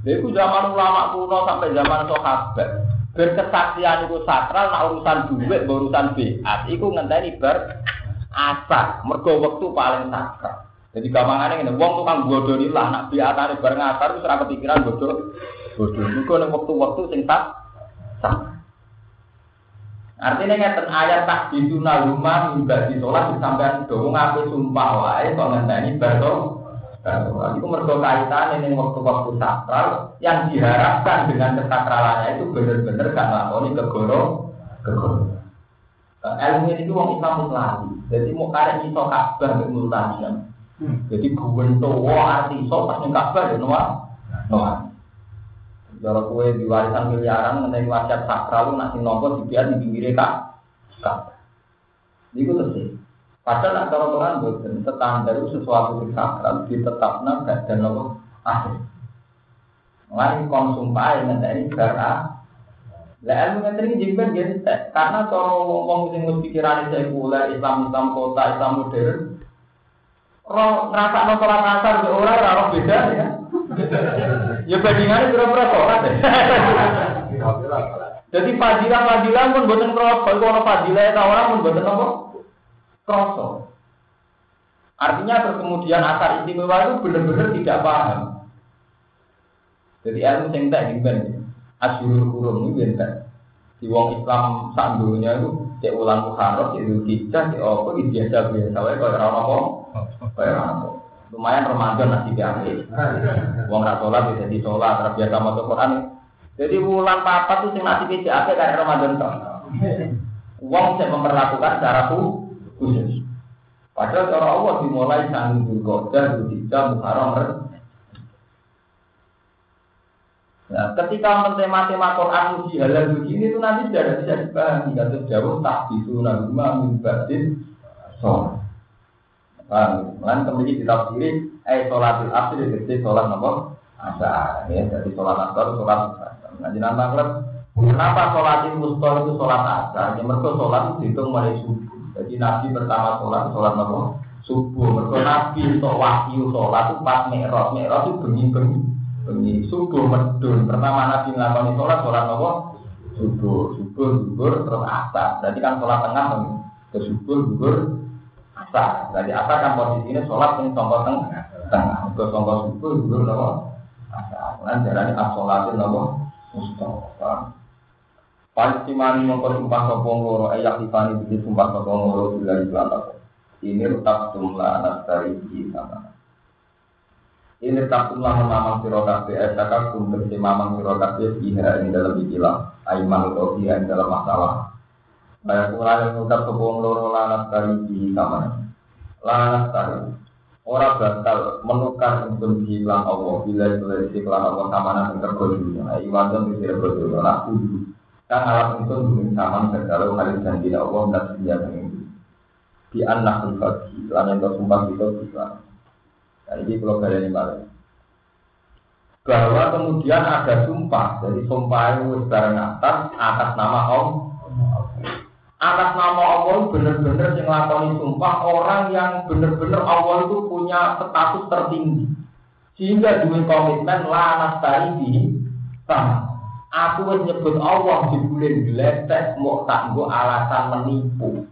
itu zaman ulama kuno sampai zaman sahabat. Berkesaksian itu sakral, nak urusan duit, urusan biat. Itu ngenteni ber asar. Mergo waktu paling sakral. Jadi gampangannya ini, wong tukang bodoh lah, nak biatane bareng asar itu serah kepikiran bodoh. Bodoh. Itu waktu-waktu sing tak Artinya ngeten ayat tak dituna rumah hingga di sholat sampai doang ngaku sumpah wae kok ngenteni bar itu mergo kaitan ini waktu-waktu sakral yang diharapkan dengan kesakralannya itu benar-benar gak ngelakoni kegoro kegoro. Nah, ilmu ini wong Islam lagi. Jadi mau karek iso kabar mbek multazam. Hmm. Jadi guwen towa arti iso pas ning kabar ya noa. Noa. Kalau kue di warisan miliaran mengenai wajah sakral nak sing nopo dibiar di pinggire kak. Kak. Iku terus Padahal nak cara Quran bukan standar sesuatu yang sakral ditetapkan gak dan nopo akhir. Mulai konsum pae ngenteni gara lah ilmu ngenteni jengben gente karena cara wong sing wis pikirane sekuler Islam Islam kota Islam modern roh ngerasa no sholat asar be ora ora beda ya. ya bandingannya berapa sholat ya. Jadi fadilah fadilah pun buatan kroso, kalau fadilah itu orang pun buatan apa? Kroso. Artinya kemudian asar istimewa itu benar-benar tidak paham. Jadi ilmu yang tak diben, asyurul kurum ini benten. Di wong Islam sandunya itu cek ulang muharram, cek kita, cek apa, di biasa biasa, wae kau orang apa, kau apa. Lumayan Ramadan nanti diambil. Wong ratola bisa di sholat, terbiasa mau Quran. Jadi bulan papa tuh sing nasi apa kayak Ramadan tuh. Wong saya memperlakukan secara hukum khusus. Padahal cara Allah dimulai sang Zulqa'dah, Zulhijjah, Muharram, Nah, ketika mentema-tema Quran uji halal uji ini itu nanti tidak bisa dipahami. Kata jauh tak bisu naguma mimbatin sholat. Paham? Lan kemudian kita pilih eh sholatil asri jadi sholat nopo asar ya jadi sholat asar sholat asar. Nah, jenang kenapa sholatil mustoh itu sholat asar? Ya mereka sholat itu dihitung mulai subuh. Jadi Nabi pertama sholat, sholat apa? Subuh. Mereka Nabi untuk wahyu sholat pas mi'raj. Mi'raj itu bengi-bengi. Bengi subuh medun. Pertama Nabi ngelakoni sholat, sholat apa? Subuh. Subuh, subuh, terus asar. Jadi kan sholat tengah ke subuh, subuh, asar. Jadi asar kan posisinya sholat yang tombol tengah. Tengah. Ke tombol subuh, subuh, apa? Asar. Kemudian jalannya as-sholatin apa? Mustafa. Palestimani mongko sumpah sopong loro ayak tifani biji sumpah sopong loro bila itu atas. Ini tetap jumlah anak dari sana. Ini tetap jumlah memang sirokat di esaka kum tersi mamang sirokat di iha ini dalam ikilah. Aiman atau iha ini dalam masalah. Banyak mulai mengucap sopong loro lanat dari di sana. Lanat dari Orang bakal menukar untuk hilang Allah bila itu dari Allah sama nanti tergodunya. Iwan dan bisa berdoa. Nah, Kan alat itu mungkin sama kalau kali janji Allah dan senjata ini. Di anak berbagi, lain yang sumpah itu bisa. Nah ini kalau kalian balik. Bahwa kemudian ada sumpah, jadi sumpah itu bareng atas, atas nama Allah. Atas nama Allah benar-benar yang lakoni sumpah orang yang benar-benar Allah itu punya status tertinggi. Sehingga demi komitmen lanas tadi di sama. Aku wis nyebut Allah di bulan geletek mau tak alasan menipu.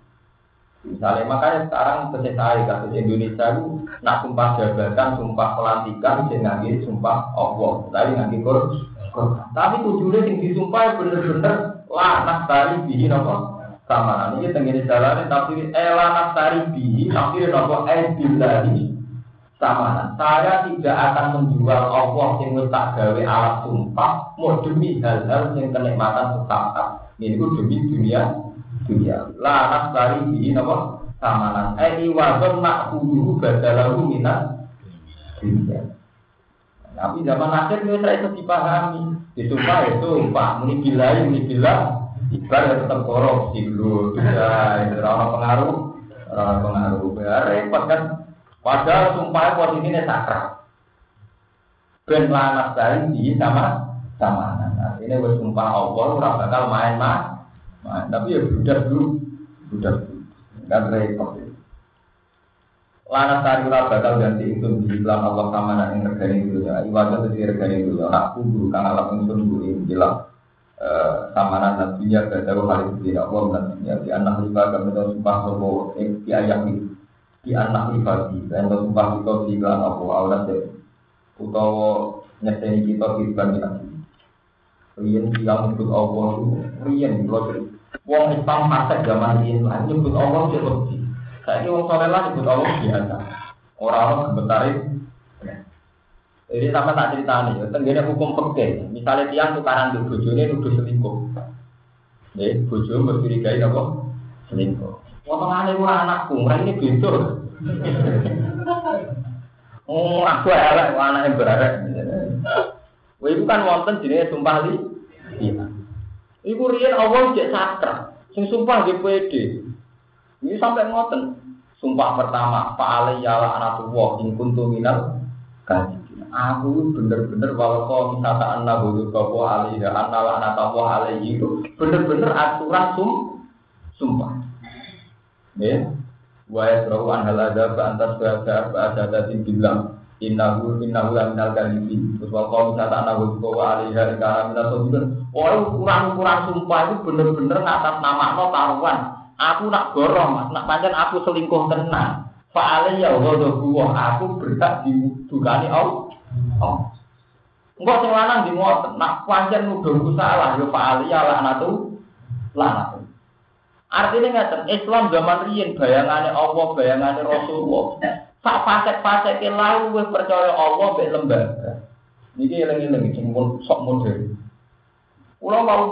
Misalnya makanya sekarang saya kasus Indonesia itu nak sumpah jabatan, sumpah pelantikan, saya nganggil sumpah Allah, tapi nganggil Quran. Tapi tujuannya yang disumpah bener-bener lah tari bihi nopo sama. Ini tengene jalan tapi eh lah tari bihi tapi nopo eh bilari sama. Saya tidak akan menjual Allah yang tak gawe alat sumpah mau demi hal-hal yang kenikmatan tetap. Ini ku demi dunia dunia. Laras dari di nama samanan. Eh iwadon nak kudu badalahu minat dunia. Tapi zaman akhir ini saya itu dipahami. Disumpah itu sumpah. Muni bila ini bila. Ibarat tetap korupsi dulu. Ya, itu pengaruh. Pengaruh. Ya, repot kan. Padahal sumpah posisinya sakral. Ben lanas dari di sama sama. Nah, ini bersumpah Allah, orang bakal main mah. Main. Tapi ya budak dulu. Budak dulu. Kan repot. Lana sari ora bakal ganti itu dalam Allah sama nak ing regane dunya. Ibadah itu regane dunya. Aku guru kang alam ingsun guru bilang sama nan dunya kadaru hal itu tidak Allah dan dunya di anak riba kami tahu sumpah sopo di ayat ini di anak riba di dan sumpah kita dalam Allah Allah deh utawa nyeteni kita di bani lagi. Rian yang nyebut Allah itu rian kalau Wong Islam masa zaman ini lah nyebut Allah itu lebih saya ini wong soleh lah nyebut Allah biasa. Orang-orang gebetarin. Jadi sama tak cerita nih, tenggine hukum pekeh. Misalnya tiang tukaran di bojone nuduh selingkuh. Ya, bojo mencurigai apa? Selingkuh. Potongane ora anakku, ora ini beda. Oh, aku elek, anaknya berarek. Wah, itu kan wonten jenenge sumpah li. Iya. Iku riyen Allah cek sakra. Sing sumpah nggih pede. Ini sampai ngoten. Sumpah pertama, Pak Ali yala anatullah in kuntu minal kaji. Aku bener-bener walau kau misata anna budu kau Ali ya anna la anatullah Ali itu bener-bener aturan sum sumpah. Ya, wa yasrahu an halada ba antas bahasa bahasa datin bilang innahu innahu la minal kadhibin. Terus wa kau misata anna budu kau Ali ya kana minal sadiqin. Oh, ukuran-ukuran sumpah itu bener-bener ngatas nama no taruhan. Aku nak gorong, nak pancen aku selingkuh tenan. Fa'ale ya Allah aku berhak didukani Allah. Oh. Enggak sing lanang di ngoten, nak pancen nuduhku salah ya fa'ale ya laknatu laknatu. Artinya ngeten, Islam zaman riyen bayangane Allah, bayangane Rasulullah. Sak fasek-fasek lalu wis percaya Allah mek lembaga. Niki eling-eling sing sok modern. Pulau mau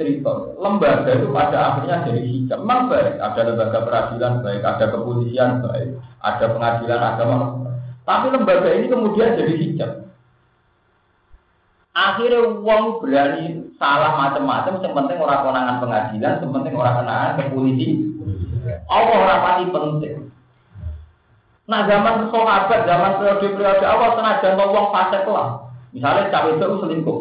cerita, lembaga itu pada akhirnya jadi hijab. Memang baik, ada lembaga peradilan baik, ada kepolisian baik, ada pengadilan agama. Tapi lembaga ini kemudian jadi hijab. Akhirnya uang berani salah macam-macam, yang penting orang konangan pengadilan, yang penting orang konangan ke. Allah orang pasti penting. Nah zaman sahabat, zaman periode-periode awal senajan uang fase lah. Misalnya cawe itu selingkuh.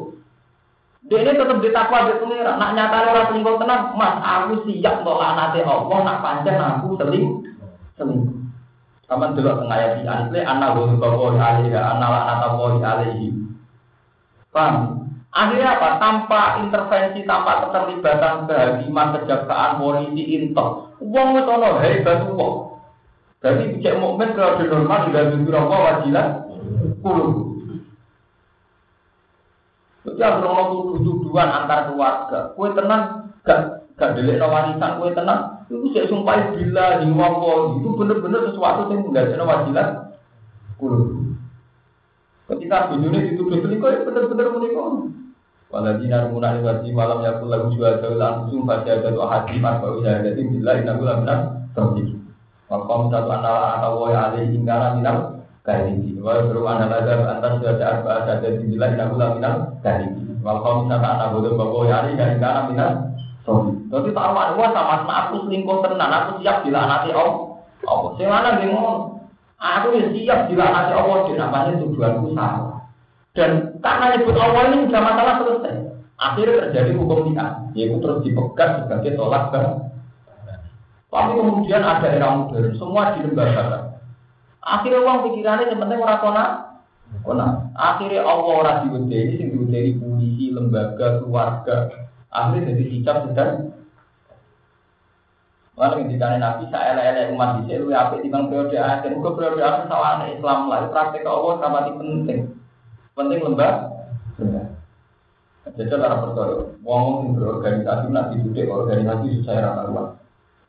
Dia ini tetap ditakwa di pengira. Nak nyata orang selingkuh tenang, mas aku siap untuk nanti Allah. Nak panjang aku seling selingkuh. Sama dulu tengah ayat di anak guru bawa alaihi, anak anak tahu alaihi. Paham? Akhirnya apa? Tanpa intervensi, tanpa keterlibatan kehakiman, kejaksaan, polisi, intel. Uang itu ono hebat uang. Jadi bijak mukmin kalau di normal tidak jujur apa wajilah puluh. Jadi harus ono tuduh-tuduhan antar keluarga. Kue tenang, gak gak delik no. Kue tenang, itu saya sumpah bila di wawo itu bener-bener sesuatu yang tidak ada wajilah puluh. Ketika dunia dituduh selingkuh, ya bener-bener menikah. Waladina rumuna wajib malam yakul lagu jual jauh langsung pada ada doa hati mas bahwa ya jadi bila ini aku lakukan terjadi. Wakom satu anak atau woi alih ingkara minal kayak ini. Wah beru anak ada antar sudah ada apa ada di bila ini aku lakukan kayak ini. Wakom satu anak bodoh bahwa woi alih ingkara minal terjadi. Jadi taruhan wah sama sama aku selingkuh tenan aku siap bila nanti om. Oh, sing mana bingung. Aku siap bila nanti Allah di namanya tujuanku salah. Dan karena nyebut Allah ini sudah masalah selesai. Akhirnya terjadi hukum dia, yaitu terus dipegang sebagai tolak ke. Tapi kemudian ada era modern, semua di lembaga. Akhirnya uang pikirannya yang penting orang kona, kona. Akhirnya Allah orang diwedeni, sing diwedeni polisi, lembaga, keluarga. Akhirnya jadi hijab sedang Lalu ketika Nabi saya elek umat di sini, lu apa di bang periode akhir, gue periode akhir sama Islam lah, praktek Allah sama penting. Penting lembah. Jadi cara percaya, wong yang berorganisasi nanti duduk organisasi saya rata luas.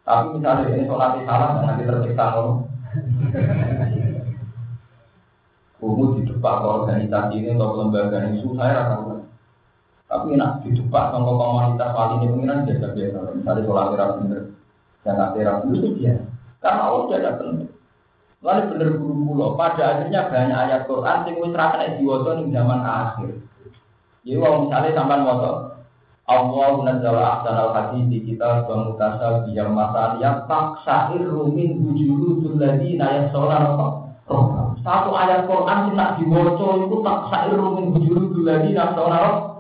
Tapi misalnya ini sholat salah, nanti tersiksa loh. Kamu di depan organisasi ini atau lembaga ini susah ya tahu. Tapi nak di depan sama komunitas wali ini pengiran biasa biasa. Misalnya sholat terak bener, jangan terak itu dia. Karena Allah tidak penting. Lalu bener guru pulau. Pada akhirnya banyak ayat Quran yang wis ra kena diwaca zaman akhir. Jadi kalau misalnya sampai moto Allah nazzala ahsanal hadis di kita wa mutasal masal yang taksair rumin bujuru ladina yasolan satu ayat Quran sing nak diwaca iku taksair rumin bujuru ladina yasolan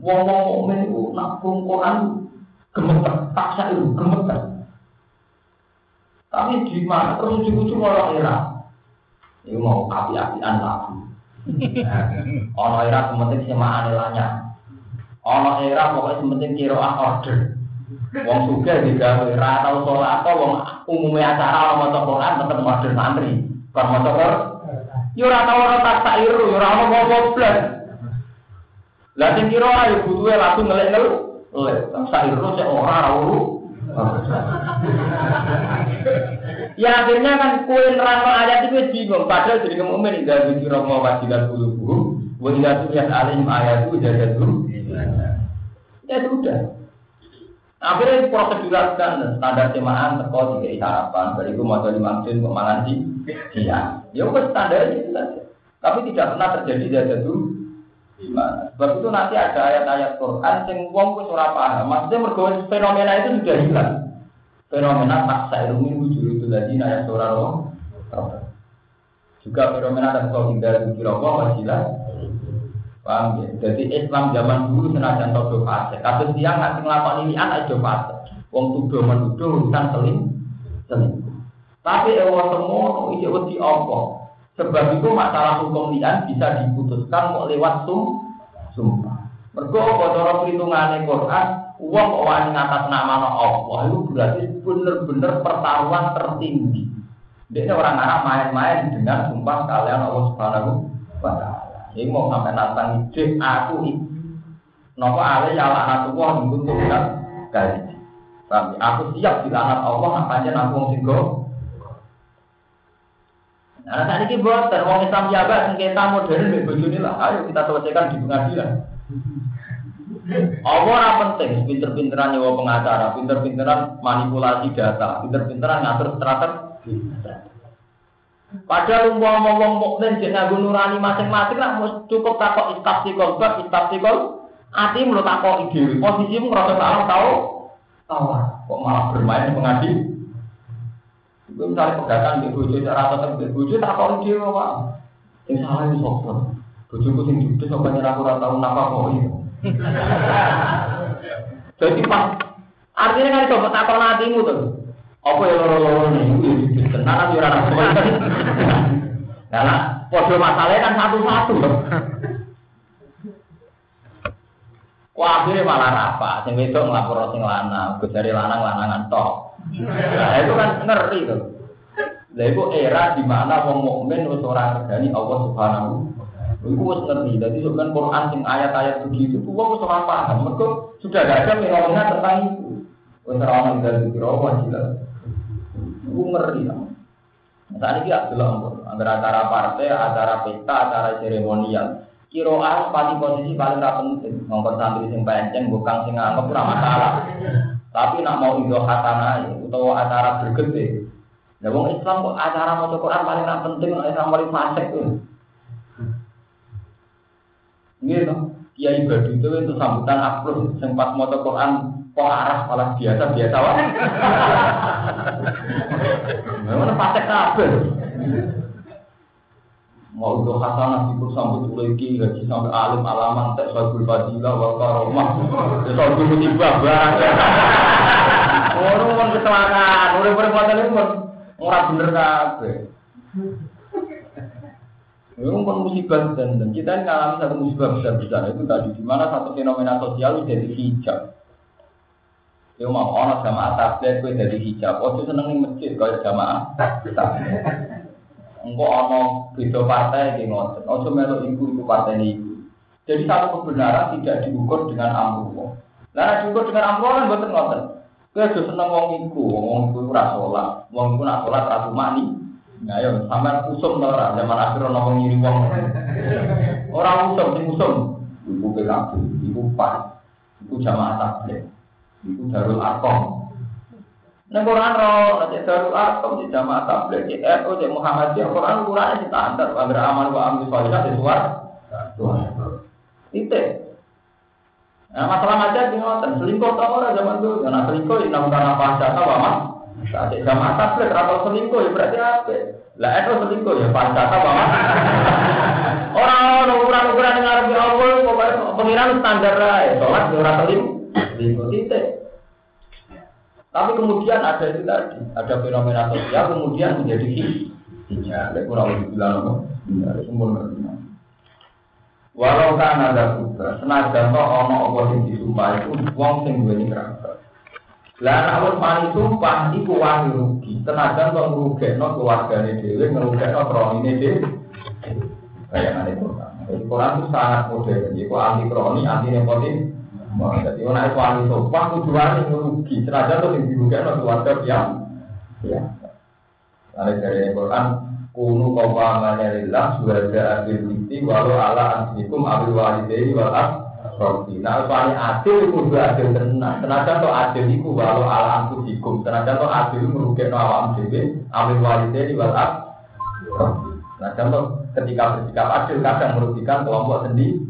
Wong-wong mukmin iku nak Quran gemeter, taksair gemeter. Tapi di mana terus ujung-ujung orang era ini mau api-apian lagu. [LAUGHS] Ono era sementing sema anelanya. Ono era pokoknya sementing kiroan order. Wong suka juga era atau sholat atau wong umumnya acara mau maca Quran tetap order santri. Kalau mau Quran, yo ora tau ora tak sairu, yo ora ono goblok. Lah sing kira ayo butuhe lagu ngelek-ngelek. Lek, tak sairu sik ora ora Ya akhirnya kan kue nerangno ayat itu bingung. Padahal jadi kemumin tidak bikin romo wajilat bulu buat tidak tuh alim ayat itu jadi dulu. Ya sudah. Akhirnya prosedural kan standar jemaah teko tiga harapan. Dari itu mau dimaksud pemangan di dia. Ya udah standar itu. Tapi tidak pernah terjadi jadi dulu. Gimana? Sebab itu nanti ada ayat-ayat Quran yang wong wis ora paham. Maksudnya mergo fenomena itu sudah hilang. Fenomena paksa ilmu wujud itu tadi naya saudara juga fenomena dan kau tinggal di kira wasilah paham ya? Jadi Islam zaman dulu senajan todo fase tapi dia ngasih ngelakon ini anak itu fase wong tuduh menuduh urusan seling seling. Tapi ewa semua itu wedi apa sebab itu masalah hukum lian bisa diputuskan mau lewat sum sumpah mergo cara perhitungan Quran Uang wani ngatas nama Allah itu berarti benar-benar pertaruhan tertinggi. Dia orang Arab main-main dengan sumpah kalian Allah Subhanahu wa taala. Ini mau sampai nantang ide aku Nopo ale ya laknat Allah tuhan kali. Tapi aku siap dilaknat Allah aja aku wong sing Nah, saat ini buat wong Islam jabat sengketa modern di bojone lah. Ayo kita selesaikan di pengadilan. Allah ora penting, pinter-pinteran nyewa pengacara, pinter-pinteran manipulasi data, pinter-pinteran ngatur strategi. Padahal umpama wong mukmin jek nganggo nurani masing-masing lah cukup takok istastikol bab istastikol ati mulu takok ide posisimu ngerasa salah tau tahu kok malah bermain pengadi itu misalnya pedagang di bojo cara tetep di bojo takok ide apa yang salah itu sopor bojoku sing judes apa nyerah ora tau napa kok iya jadi pas artinya kan coba takon hatimu tuh. Apa ya loro-loro nih? Tenang aja orang apa. Nah, podo masalahnya kan satu-satu. Wah, akhirnya malah apa? Sing wedok ngelapor sing lanang, gue dari lanang lanangan tok. Itu ngeri tuh. Lah itu era di mana wong mukmin wis ora regani Allah Subhanahu Iku wis ngerti. Jadi kan Quran sing ayat-ayat begitu, tuh wong wis ora paham. Mergo sudah gak ada fenomena tentang itu. Wis ora ono dari kira jelas. Iku ngerti. Saat ini adalah antara acara partai, acara pesta, acara seremonial. Kiroan pasti posisi paling tak penting. Ngomong santri sing penceng, bukan sing nganggep ora masalah. Tapi nak mau ido khatana atau acara bergede. Nah, wong Islam kok acara mau Quran paling tak penting, Islam paling fasik tuh. Ini tuh, Kiai Badu itu itu sambutan aplus, sempat mau Quran kok arah malah biasa biasa wah. [LAUGHS] Mana patek kabel. Mau untuk hasanah itu sambut lagi gaji sampai alim alaman tak sabul fadilah wal karomah. Sabul musibah banget. Orang kan kecelakaan, orang perbuatan itu orang bener kabeh. Memang pun musibah dan, dan kita mengalami satu musibah besar besar itu tadi di mana satu fenomena sosial jadi hijab. Itu mau orang sama atas dia itu jadi hijab. Oh itu seneng masjid kalau jamaah. Enggak ono beda partai ngotot. Oh cuma itu ibu itu partai ini. Jadi satu kebenaran tidak diukur dengan amruh. Nah diukur dengan amruh kan betul ngotot. Kau sudah seneng wong iku, wong iku ora sholat, wong iku nak sholat ora mani. Nah, ya sampean usum to ora zaman akhir ono wong ngiri wong. Ora usum sing usum. Iku PKB, iku PAS, iku jamaah tabligh, iku Darul Arqam. Nek Quran ro, nek Darul Arqam di jamaah tabligh, di NU, di Muhammadiyah, Quran ukurannya standar, agar aman wa amil salihah di suar. Itu. Nah, masalah macam di ngoten, selingkuh tau ora zaman dulu, karena selingkuh ini namun karena pasca tau aman. Saat jamaah tabligh, rapal selingkuh ya berarti apa? Lah itu selingkuh ya pasca tau aman. Orang ukuran-ukuran yang ngarep Allah, pokoknya pengiran standar lah, sholat di orang selingkuh, titik. Tapi kemudian ada itu tadi, ada fenomena sosial kemudian menjadi hijau. Ada kurang lebih bilang apa? Ada sempurna. Walau kan ada juga, senajan toh ono apa sing disumpah itu wong sing duweni kerabat. Lah nek wis mani sumpah iku wani rugi. Senajan toh ngrugekno keluargane dhewe, ngrugekno kronine dhewe. Kayak ngene Quran. Jadi Quran itu sangat modern. Iku anti kroni, anti nepotisme. Jadi orang ahli sopan, tujuan yang rugi. Senajan tuh yang dirugikan keluarga yang ya. Ada dari Quran, kunu kawamannya lillah sudah adil bukti walau ala ansikum abil walidayhi wal asrofi. Nah, soalnya adil itu sudah adil tenang. Senajan tuh adil itu walau ala ansikum. Senajan tuh adil merugikan awam dewi abil walidayhi wal asrofi. Nah, contoh ketika bersikap adil kadang merugikan kelompok sendiri.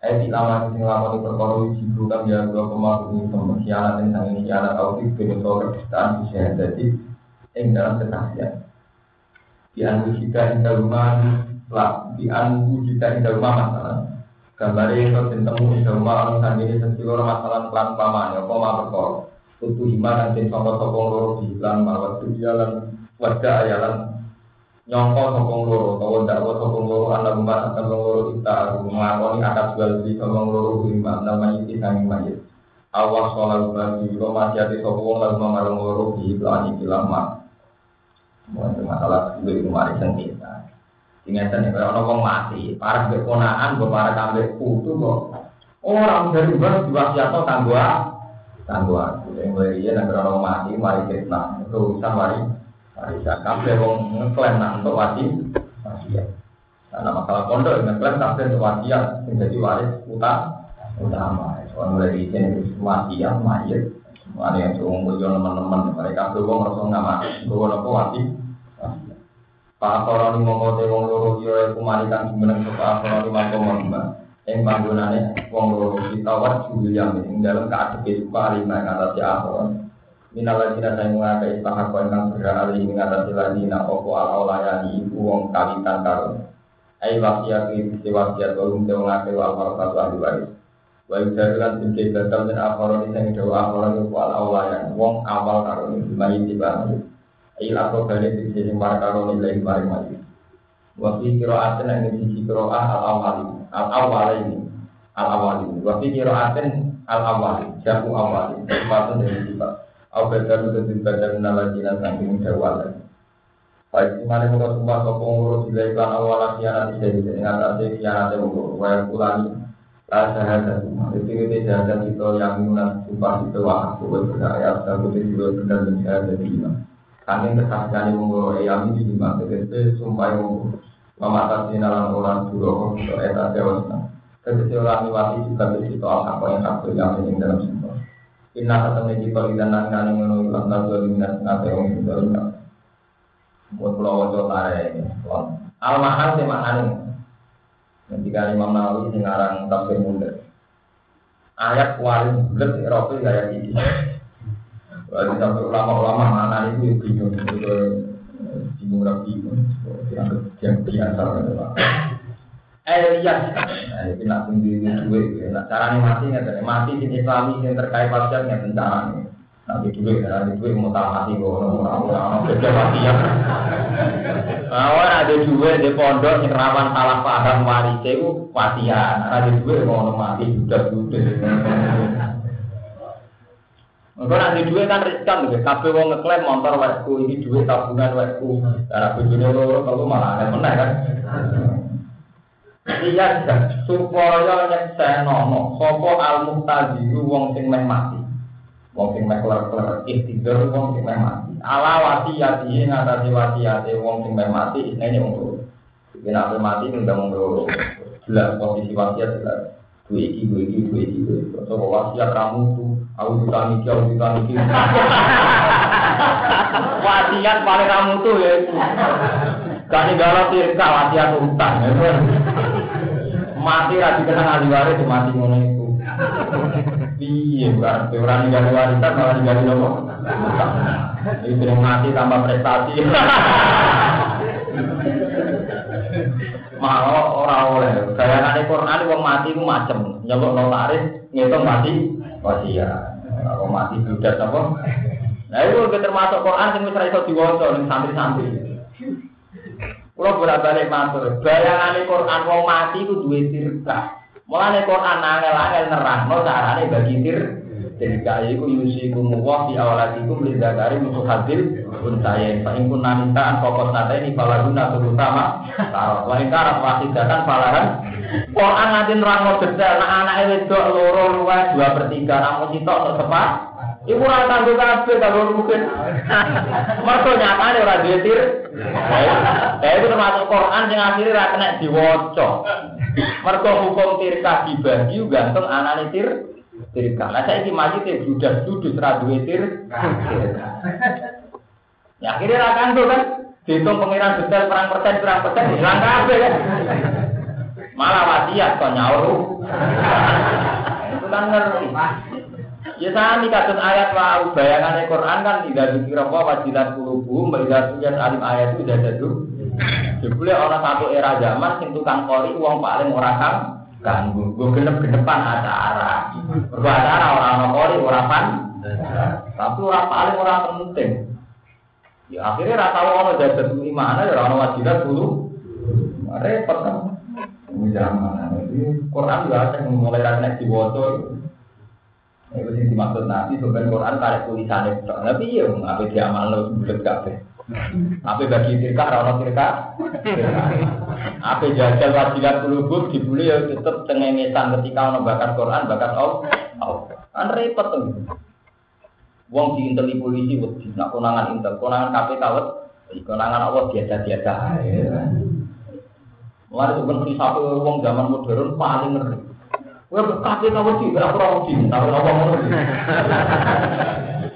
Eh di lama sing lama di perkara bukan ya dua koma ini pembersihanat dan sang autis bedoso kedustaan bisa jadi dalam kesaksian. Di anu jika ing rumah lah di anu jika ing rumah masalah. Gambar itu tentang ing rumah orang ini sensilor masalah pelan paman ya koma perkara. Tutu hima dan sangka sokong loro di iklan mawat tujuan wajah ayalan nyongko sokong loro atau dakwa sokong loro anak rumah akan loro kita mengakoni atas jual beli sokong loro lima namanya itu kami mayit awas sholat bagi lo masih ada sokong lalu mengarang loro di ini lama Mungkin masalah itu itu mari sengketa Ingatkan ya, kalau orang mati, para keponaan, para kambing putu kok Orang dari bar diwasiatno kanggo kanggo aku. Yang mulai iya nek orang mati mari fitnah. Itu urusan mari Warisan kabeh wong ngeklaim nak untuk wasi wasiat. Karena masalah pondok ngeklaim kabeh untuk wasiat sing dadi waris utang utama. Soal mulai di sini wasiat mayit. Ada yang suruh ngumpul teman-teman mereka tuh wong rasa nggak mati. Gue nopo wasi. Pak Koroni ngomote wong loro yo kumarikan jumeneng Pak Koroni mangko mbak. Ing panggonane wong loro ditawat Julian ing dalam keadepe suka lima atas ya Koroni. Minala jina saya mengakai istahak kau ingkang berali mengatasi ladina opo ala olayani ibu wong kawitan karun. Ai wasiat iki bisi wasiat walum te mengakai wal warasat ahli waris. Wa ibdadulan bimke batal dan afaroni sing dawa afaroni opo ala olayani wong awal karun iki mayin dibahas. Ai lato bali bisi sing para karun ilai maring mayin. Wa fi qira'atin ing sisi qira'ah al awali al awali al awali. Wa fi qira'atin al awali. Sepatun dari sifat. Apa jadi menala jinan samping jawab lagi. Baik di mana muka sumpah sopong urut bila iklan awal kianat tidak bisa ingatasi kianat urut. Waya kulani lah sahadat. Itu itu sahadat itu yang minat sumpah itu wah aku berdaya. Aku tidak benar dan sahadat lima. Kami kesaksian yang mengurut ini lima. Jadi sumpah yang mengurut. Orang dulu etat dewasa. Ketika orang niwati juga bersitu al-haqqa yang hakul yang dalam. Inna kata kalau kita nang nang ngono ilang nazo minat nate wong itu dalam Buat pulau wajah tare ini. Al mahal sih maknanya. Ketika Imam Nawawi sekarang tafsir muda. Ayat paling bulat Rasul kayak gini. Berarti sampai ulama-ulama mana itu bingung bingung rapi yang biasa Elias, nah itu nak tinggi duit, nak caranya mati nggak mati di Islami yang terkait pasal nggak nih. Nanti duit, nanti duit mau tak mati kok, orang-orang kerja mati ya. Awal ada duit di pondok yang rawan salah paham waris itu pasian. Ada duit mau mati sudah sudah. Engko nanti duit kan riskan lho, kabeh wong ngeklaim motor wekku iki duit tabungan wekku. Cara bojone loro kalau malah aneh meneh kan. Iya, supaya nyeksenono sapa al-muqtadiru wong sing meh mati. wong sing meh kelar-kelar ikhtidur wong sing meh mati. Ala wasiyati ngatasi wasiyate wong sing meh mati ini wong loro. Iki nek mati ndang wong loro. Jelas posisi wasiat jelas. Duwe iki duwe iki duwe iki so wasiat kamu tuh aku ditani iki aku ditani iki wasiat paling kamu tuh ya Kani galau tirka wasiat utang mati ra dikenang ahli waris mati ngono Iya, berarti orang yang warisan malah ninggalin nopo. Itu yang mati tambah prestasi. Malah orang oleh. Kayak nanti Quran wong mati itu macam nyelok notaris ngitung mati wasiat. Kalau mati sudah apa? Nah itu termasuk Quran yang bisa iso diwaca ning santri-santri. Kalau bolak-balik matur, bayangan Quran wong mati itu duwe tirka. Mulane Quran angel-angel nerangno carane bagi tir Ketika itu yusikum wa fi awalatikum li zakari musuh hadir untayen fa in kunna mintaan pokok nata ini falaguna terutama taruh wa in karat wasidatan falahan. Quran nanti nerangno detail. Nah anake wedok loro luwes dua per tiga. Namun sitok tersepat Ibu ora tanggo kabeh kalau mungkin. Mergo nyatane ora duwe tir. Ya itu termasuk Quran sing akhire ra kena diwaca. Mergo hukum tirka dibagi gantung anane tir tirka. Lah saiki maju te judas judus ra duwe tir. Ya akhirnya ra kantuk kan. Dihitung pengiran detail perang persen perang persen hilang kabeh kan. Malah wasiat kok nyaur. Itu kan ngerti. Ya sami kados ayat wa bayangan Quran kan tidak dikira apa wajilat kulubu melihat alim ayat itu tidak ada Jebule ana satu era zaman sing tukang kori uang paling ora kang ganggu. Gue genep-genepan acara. Mergo acara ora ana kori ora pan. Tapi ora paling ora penting. Ya akhirnya ora tau ana jadat mana ya ana wajilat dulu. Repot kan. Ini zaman. Quran juga mulai ra diwaca. Itu sih dimaksud nanti sebenarnya Quran tarik tulisan itu. Tapi iya, apa dia amal lo bulat kafe. Apa bagi tirka, rano tirka, apa jajal wajilat kulubur dibuli ya tetap cengengesan ketika ono bakat Quran, bakat Allah. Kan repot tuh. Wong di intel polisi, nak konangan intel, konangan KPK, konangan Allah biasa-biasa. Mulai sebenarnya satu wong zaman modern paling ngeri. Kamu tapi apa.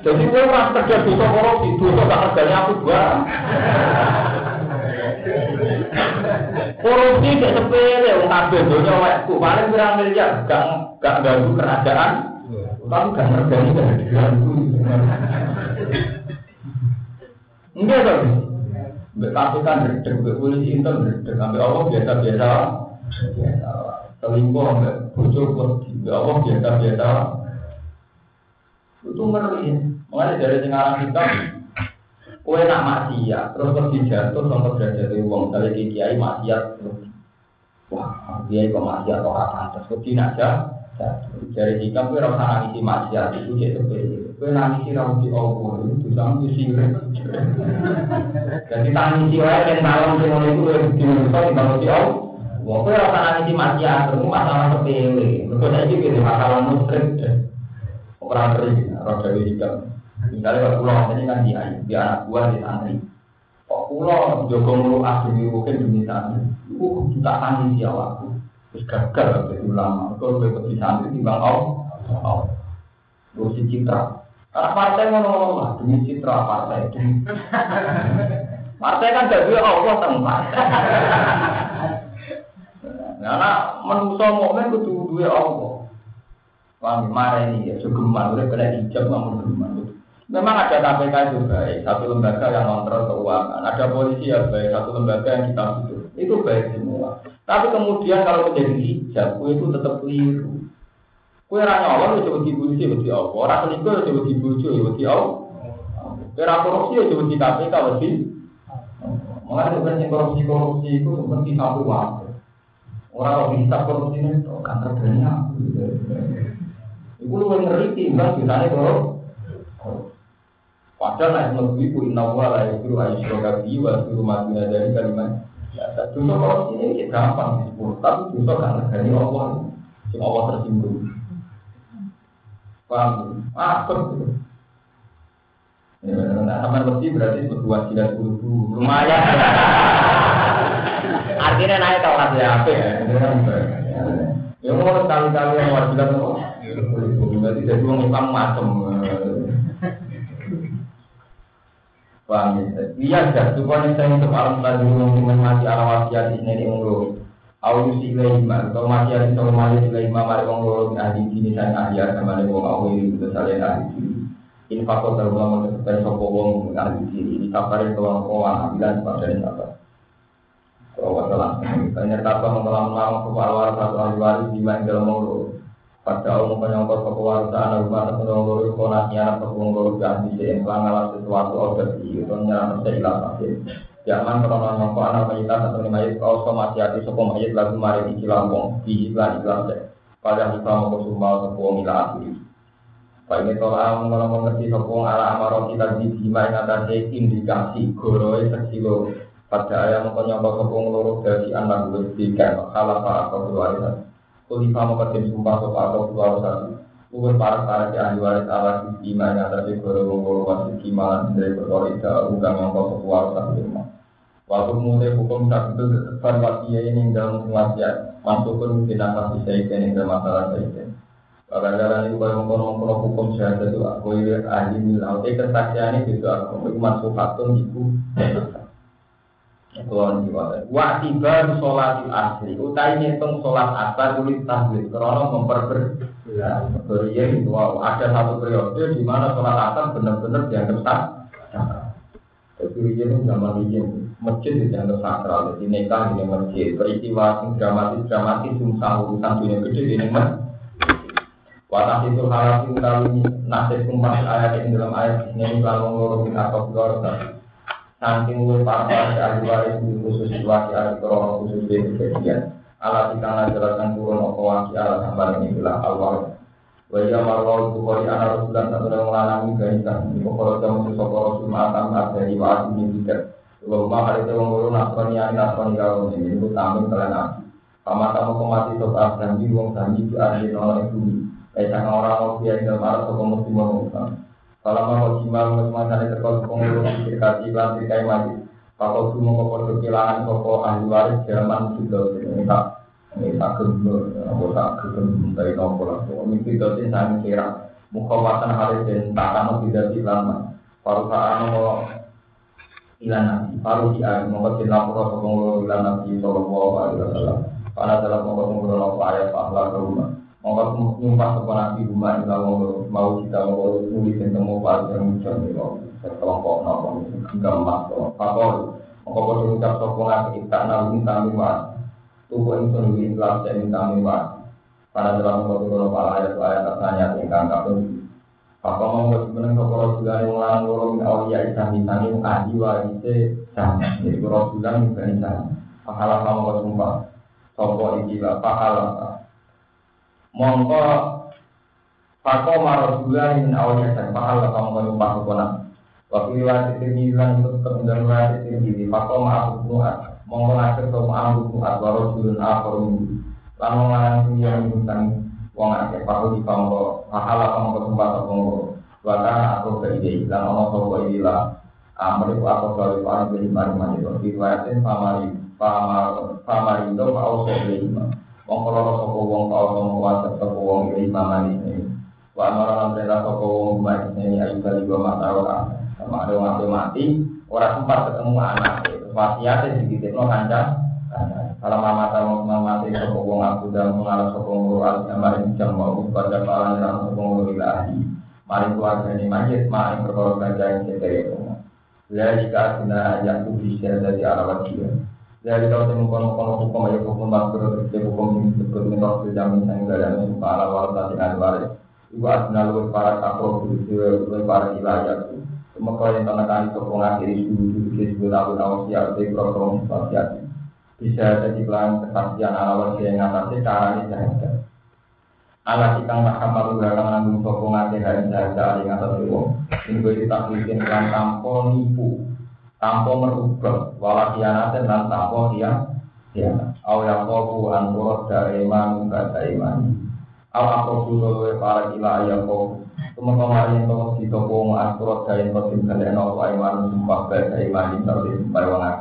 Jadi kowe ora kerja dosa korupsi, dosa gak kerjanya aku dua. Korupsi gak sepele, wong kabeh wekku paling miliar, gak gak ganggu kerajaan. Tapi gak ngergani kehadiran Enggak ndredeg, mbak polisi sampai Allah biasa-biasa. Biasa selingkuh enggak bocor kok ya Allah biasa biasa itu ngeri makanya dari sekarang kita kue nak maksiat terus pergi jatuh sama derajat uang dari kiai maksiat wah kiai kok maksiat orang pantas pergi aja dari kita kue rasa nangisi maksiat itu jadi sepele kue nangisi rambut Allah itu sama sirik jadi tangisi orang yang malam dengan itu di mana di Allah Wong kowe ora di maksiat, itu masalah sepele. Mergo saiki iki masalah musyrik. Ora ngeri, ora dewe juga. Misalnya kalau pulau ini kan dia, dia anak buah di santri. Kok pulau mulu asli mungkin demi santri. Uh, kita tani dia waktu. Terus gagal jadi ulama. Kalau gue di santri di bang oh. Terus citra. Karena partai ngono lah demi citra partai. [LAUGHS] Partai kan jadi Allah tempat. [LAUGHS] Karena manusia mukmin kudu duwe Allah. Paham marah ini ya segeman udah kena hijab namun geman. Memang ada KPK itu baik, satu lembaga yang kontrol keuangan, ada polisi yang baik, satu lembaga yang kita butuh. Itu baik semua. Tapi kemudian kalau menjadi hijab, itu tetap keliru. Kue ra nyolong ya coba dibunuh ya wedi apa. Ora selingkuh ya coba dibunuh ya wedi apa. Kue ra korupsi ya coba di KPK wedi. Mengenai sebenarnya korupsi-korupsi itu seperti satu waktu. Orang bisa korupsi ini kan terjadinya. Iku lu ngeri timbang biasanya kalau Padahal naik lebih ku inna wa la yasiru ayyuka bi wa yasiru mati dari kalimat. Ya, dosa korupsi ini gampang disebut, tapi dosa kan dari Allah. Sing Allah tersinggung. Paham? Ah. Ya, nah, sama mesti berarti berdua tidak dulu lumayan. Artinya naik kalau kasih apa ya? Ya mau sekali-kali yang wajiban kok. Berarti jadi orang Islam macam. Paham ya? Iya, supaya saya untuk alam tadi yang mati ala wasiat ini di umur. Aku si lima, kalau mati ada sama mati si lima, mari min ahli sini dan ahli sama wong aku ini itu salin ahli sini. Infakor dalam kesepen sopo wong min ahli sini, di kaparin ke wong kawan ambilan pada ini apa? Kalau wasalah, ternyata apa mengelam lama ke awal satu ahli waris di main dalam wong loro. Pada umum penyongkot ke kewarisan rumah atau wong loro itu nasihat ke wong loro dan bisa yang ngalah sesuatu order di itu nyerang sehilang pasti. Jangan kalau nyongko anak mayat atau mayat kau sama hati sopo mayat lagu mari di cilampong di iklan iklan. Pada kita mau kesumbal sopo mila asli. Ini kalau kalau mengerti sopo ala amaron kita di bima yang ada indikasi goroi sekilo. Pada ayam mau nyongko sopo ngeloro dari anak gue kan kalah pak atau keluarga. Kulipa kerja sumpah sopo atau keluarga. Uwe para para di ahli waris ala di bima yang di goroi ngoro wasit kimalan dari berkorida ugang sopo warga di rumah. Waktu mulai hukum tak itu depan wasiat ini dalam wasiat masuk pun tidak pasti saya ini masalah saya. Kadang-kadang itu kalau mengkono-mengkono hukum saya itu aku ini ahli milau. Eh kesaksian itu aku itu masuk hatun itu. Orang jiwa. Wa tiba sholat asli. Utai ngitung sholat asar tulis tahlil. Karena memperber. Ya, itu ada satu periode di mana sholat asar benar-benar dianggap sah. Jadi ini zaman ini masjid dianggap sakral, jadi nikah di masjid, peristiwa yang dramatis dramatis susah urusan dunia gede di masjid. Watah itu harap utawi nasib kumpas ayat yang dalam ayat ini kalau ngurung bin atau keluarga. Saking lu para para ahli waris di khusus waki ahli korona khusus di kejadian. Alat ikan jelaskan turun apa waki alat sampai ini bilang awal. Wajah marwal bukhari anak rasulan satu dan melanami ganisan. Bukhari jamu sosok rasul ma'atam ada di wa'ad ini tidak. Lomba hari itu wong loro nasrani ani nasrani kalau ini itu tamu kalian. Paman tamu kemati sok janji wong janji di ahli nolak. Eh jangan orang mau biar dalam arah sok mesti mau Kalau mau jimal mesti dari terkau sok loro dikasih iklan dikai mati. Kalau tuh mau kau kehilangan koko ahli waris zaman sudah ini tak ini tak gembur, aku tak gembur dari nopo lah. Mimpi dosin saya kira mukawasan hari dan tak akan tidak lama. Paru saat mau ilan nabi paru di ayat mongko cinta pura sokong ilan nabi sallallahu alaihi wasallam karena dalam mongko sungguh nopo ayat pahala ke rumah mongko nyumpah sopan nabi rumah mongko mau kita mongko nulis yang temu paru yang muncul nih sekelompok nopo hingga emas fakor mongko kodo ucap sokong nabi kita nabi kami mas tubuh yang sungguh ikhlas dan kami mas karena dalam mongko sungguh nopo ayat ayat tertanya tingkang kapun mau buat meneng kok Rasulullah yang orang loro min awliya isami sani ahli warise sama. Jadi Rasulullah yang berani sama. Pahala kamu sumpah. Sopo ikilah pahala. Mongko Pako Rasulullah min awliya isami pahala kamu kau sumpah kepona. Waktu riwayat itu bilang untuk kemudian riwayat itu gini. Pako ma'abu nu'at. Mongko nasir sopo ma'abu nu'at. Warajulun akhorum. Lalu ngalang yang minta wong akeh pahu di pamro pahala kamu ketempat aku wata aku ke ide dan ono sopo ila amri ku aku kali paling beli mari mari itu riwayatin pamari pamar pamari itu mau sopo wong kalau sopo wong kau sopo wata sopo wong lima mari ini wa amara perintah sopo wong mari ini ayu kali mata orang sama ada mati mati orang sempat ketemu anak wasiatnya sedikit no kancang kalau mama tahu mama mati sopo wong aku dan mengarah sopo ngurus mari jam mau pada palan dan sopo ngurus ilahi. Mari keluarga ini majid mari perkara kerja yang kita. Ya jika kita yang tuh bisa dari arah dia. Dari kalau temu kono kono hukum ayo hukum makro terus hukum ini disebut jamin yang gak ada yang para warta dengan waris. Ibu asna lu para kapro begitu lu para wilayah. Semoga yang tanah kali sokong akhiri dulu disebut abu tahu siap di program sosial. Bisa jadi pelan kesaksian wajah yang cara ini jahat. Ala ikang mahkamah lugar kang nanggung sokong akhir hari jahat yang atas itu. Ini gue ditaklikin kan tanpa nipu tanpa merubah. Wala kianatin dan tanpa dia ya au yang kofu anturot dari iman gak iman. Aku dulu para kila ya kofu Cuma kemarin itu di toko anturot dari kosim kalian au iman sumpah gak iman tapi sumpah wangan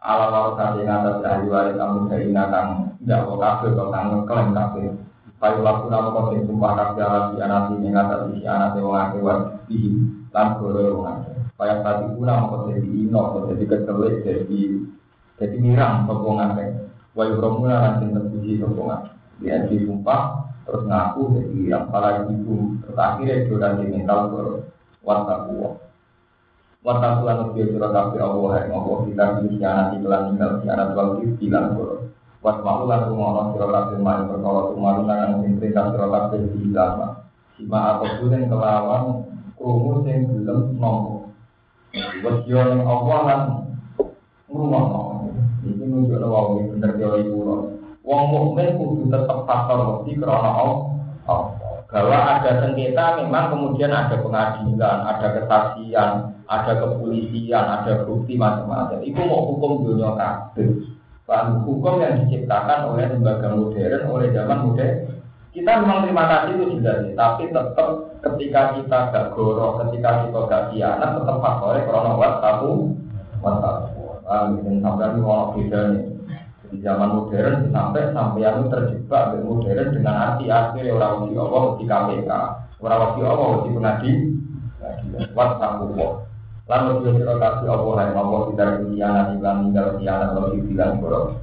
ala walau kali ngatas ahli waris kamu sehingga kang tidak kok kafe kok kang ngeklaim kafe Payu laku nama kosim sumpah kafe ala si anasi mengatas si anasi wangan kewan di lan wangan Kayak tadi pula mau jadi ino, mau jadi kecelek, jadi jadi mirang sokongan kan. Wayu romula nanti terpuji sokongan. Dia disumpah terus ngaku jadi yang para ibu terus akhirnya itu nanti mental ke warta kuwa. Warta kuwa lebih surah kafe Allah yang Allah kita pilih anak iklan tinggal si anak waktu bilang koro. Wat mau lan surah kafe main perkara tumaru nangan perintah surah kafe di dalam. Sima atau bulan kelawan krungu sing belum nomor Wesyo yang Allah lan ngrumono. Iki nunjukno wong bener teori kula. Wong mukmin kudu tetep faktor wedi krana Allah. Bahwa ada sengketa memang kemudian ada pengadilan, ada kesaksian, ada kepolisian, ada bukti macam-macam. Itu mau hukum dunia kabeh. Bahan hukum yang diciptakan oleh lembaga modern, oleh zaman modern. Kita memang terima kasih itu jelas, tapi tetap ketika kita gak goro, ketika kita gak kianat, tetap faktornya karena buat satu, mungkin sampai ini mau beda nih. Di zaman modern sampai sampai yang terjebak dengan modern dengan arti akhir orang wasi Allah di KPK, orang wasi Allah di pengadilan, buat satu. Lalu dia kasih Allah Allah tidak kianat, iklan tinggal kianat, lalu dibilang goro.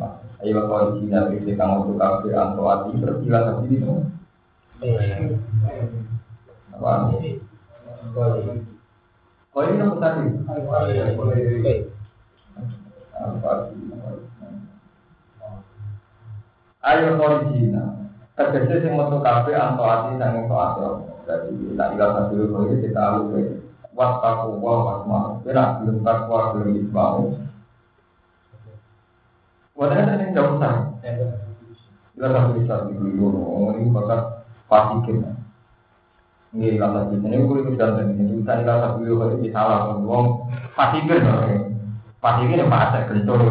Ayo kau di sini bisa kamu untuk kafe atau hati berkilah tapi itu. Apa? Kau ini apa tadi? Ayo kau di sini. Tegese sing metu kafe atau hati sang itu atau jadi tak ilah satu ini kita alus Wattaku wa wasma. Kira belum takwa belum ismau. Wadahnya ini jauh sana. Kita tak bisa di dulu. Ini bakal fasikin. Ini kata di sini. Gue ikut dan ini bisa kata dulu ini salah. Wong fasikin. Fasikin ya masa kencur.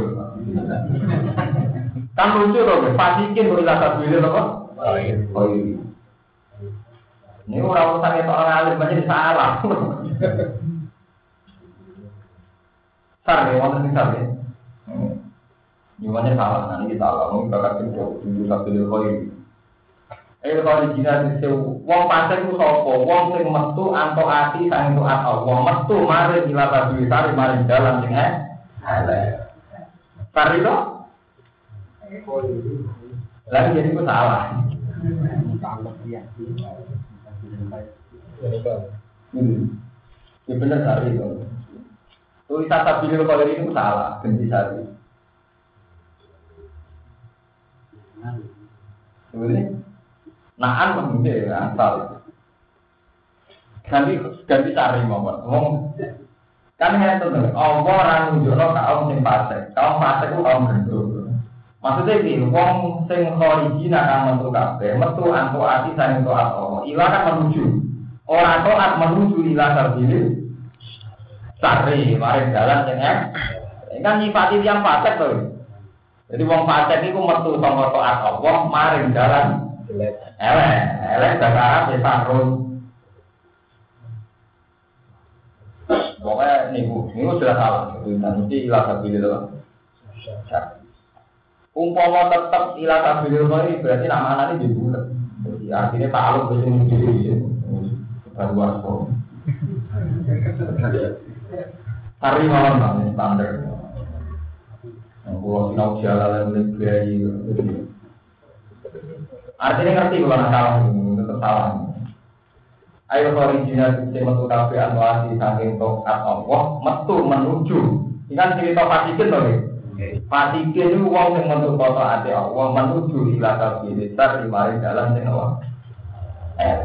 Kan lucu loh. Fasikin gue kata dulu apa? Oh iya. Ini orang urusan itu orang alim aja salah. [LAUGHS] Sar ya, wonten ya. Gimana salah, nanti kita salah, mungkin bakal itu dulu satu dulu koi. Eh kalau di Cina di wong pasir itu sopo, wong sing metu anto ati sang itu atau wong metu mari gila tadi sari mari jalan sing eh. Sari itu? Lagi jadi itu salah. Hmm. Ya benar sari itu. Tulisan tabilir kalau ini itu salah, ganti sari. Ini naan mengikuti ya asal. Ganti ganti cari mohon. Wong kan ya tuh Allah orang nunjukno kaum sing fasik. Kaum fasik ku kaum gendut. Maksudnya ini, wong sing khorijina kan metu kabeh, metu antu ati sang entuk Allah. Ila kan menuju. Orang taat menuju ila sarbili. Sari, mari jalan sing kan nyifati yang fasik tuh. Jadi wong fasik iku metu saka taat Allah maring dalan elek. Elek bahasa Arab ya sahrun. Pokoknya niku, niku sudah salah. Nanti ilah sabili loh. Umpama tetap ila tabil ini berarti nama anaknya di bulan. Jadi artinya tak aluk ke sini sini. Baru wasko. Hari malam standar. Yang pulau sinau jalan yang lebih Artinya ngerti kalau salah ini, tetap salah. Ayo original sing metu kabeh anwasi saking tokat Allah metu menuju. Ini kan cerita Fatikin to Fatikin itu wong sing metu foto ati Allah menuju ila kabeh besar di mari dalan sing Allah. Eh,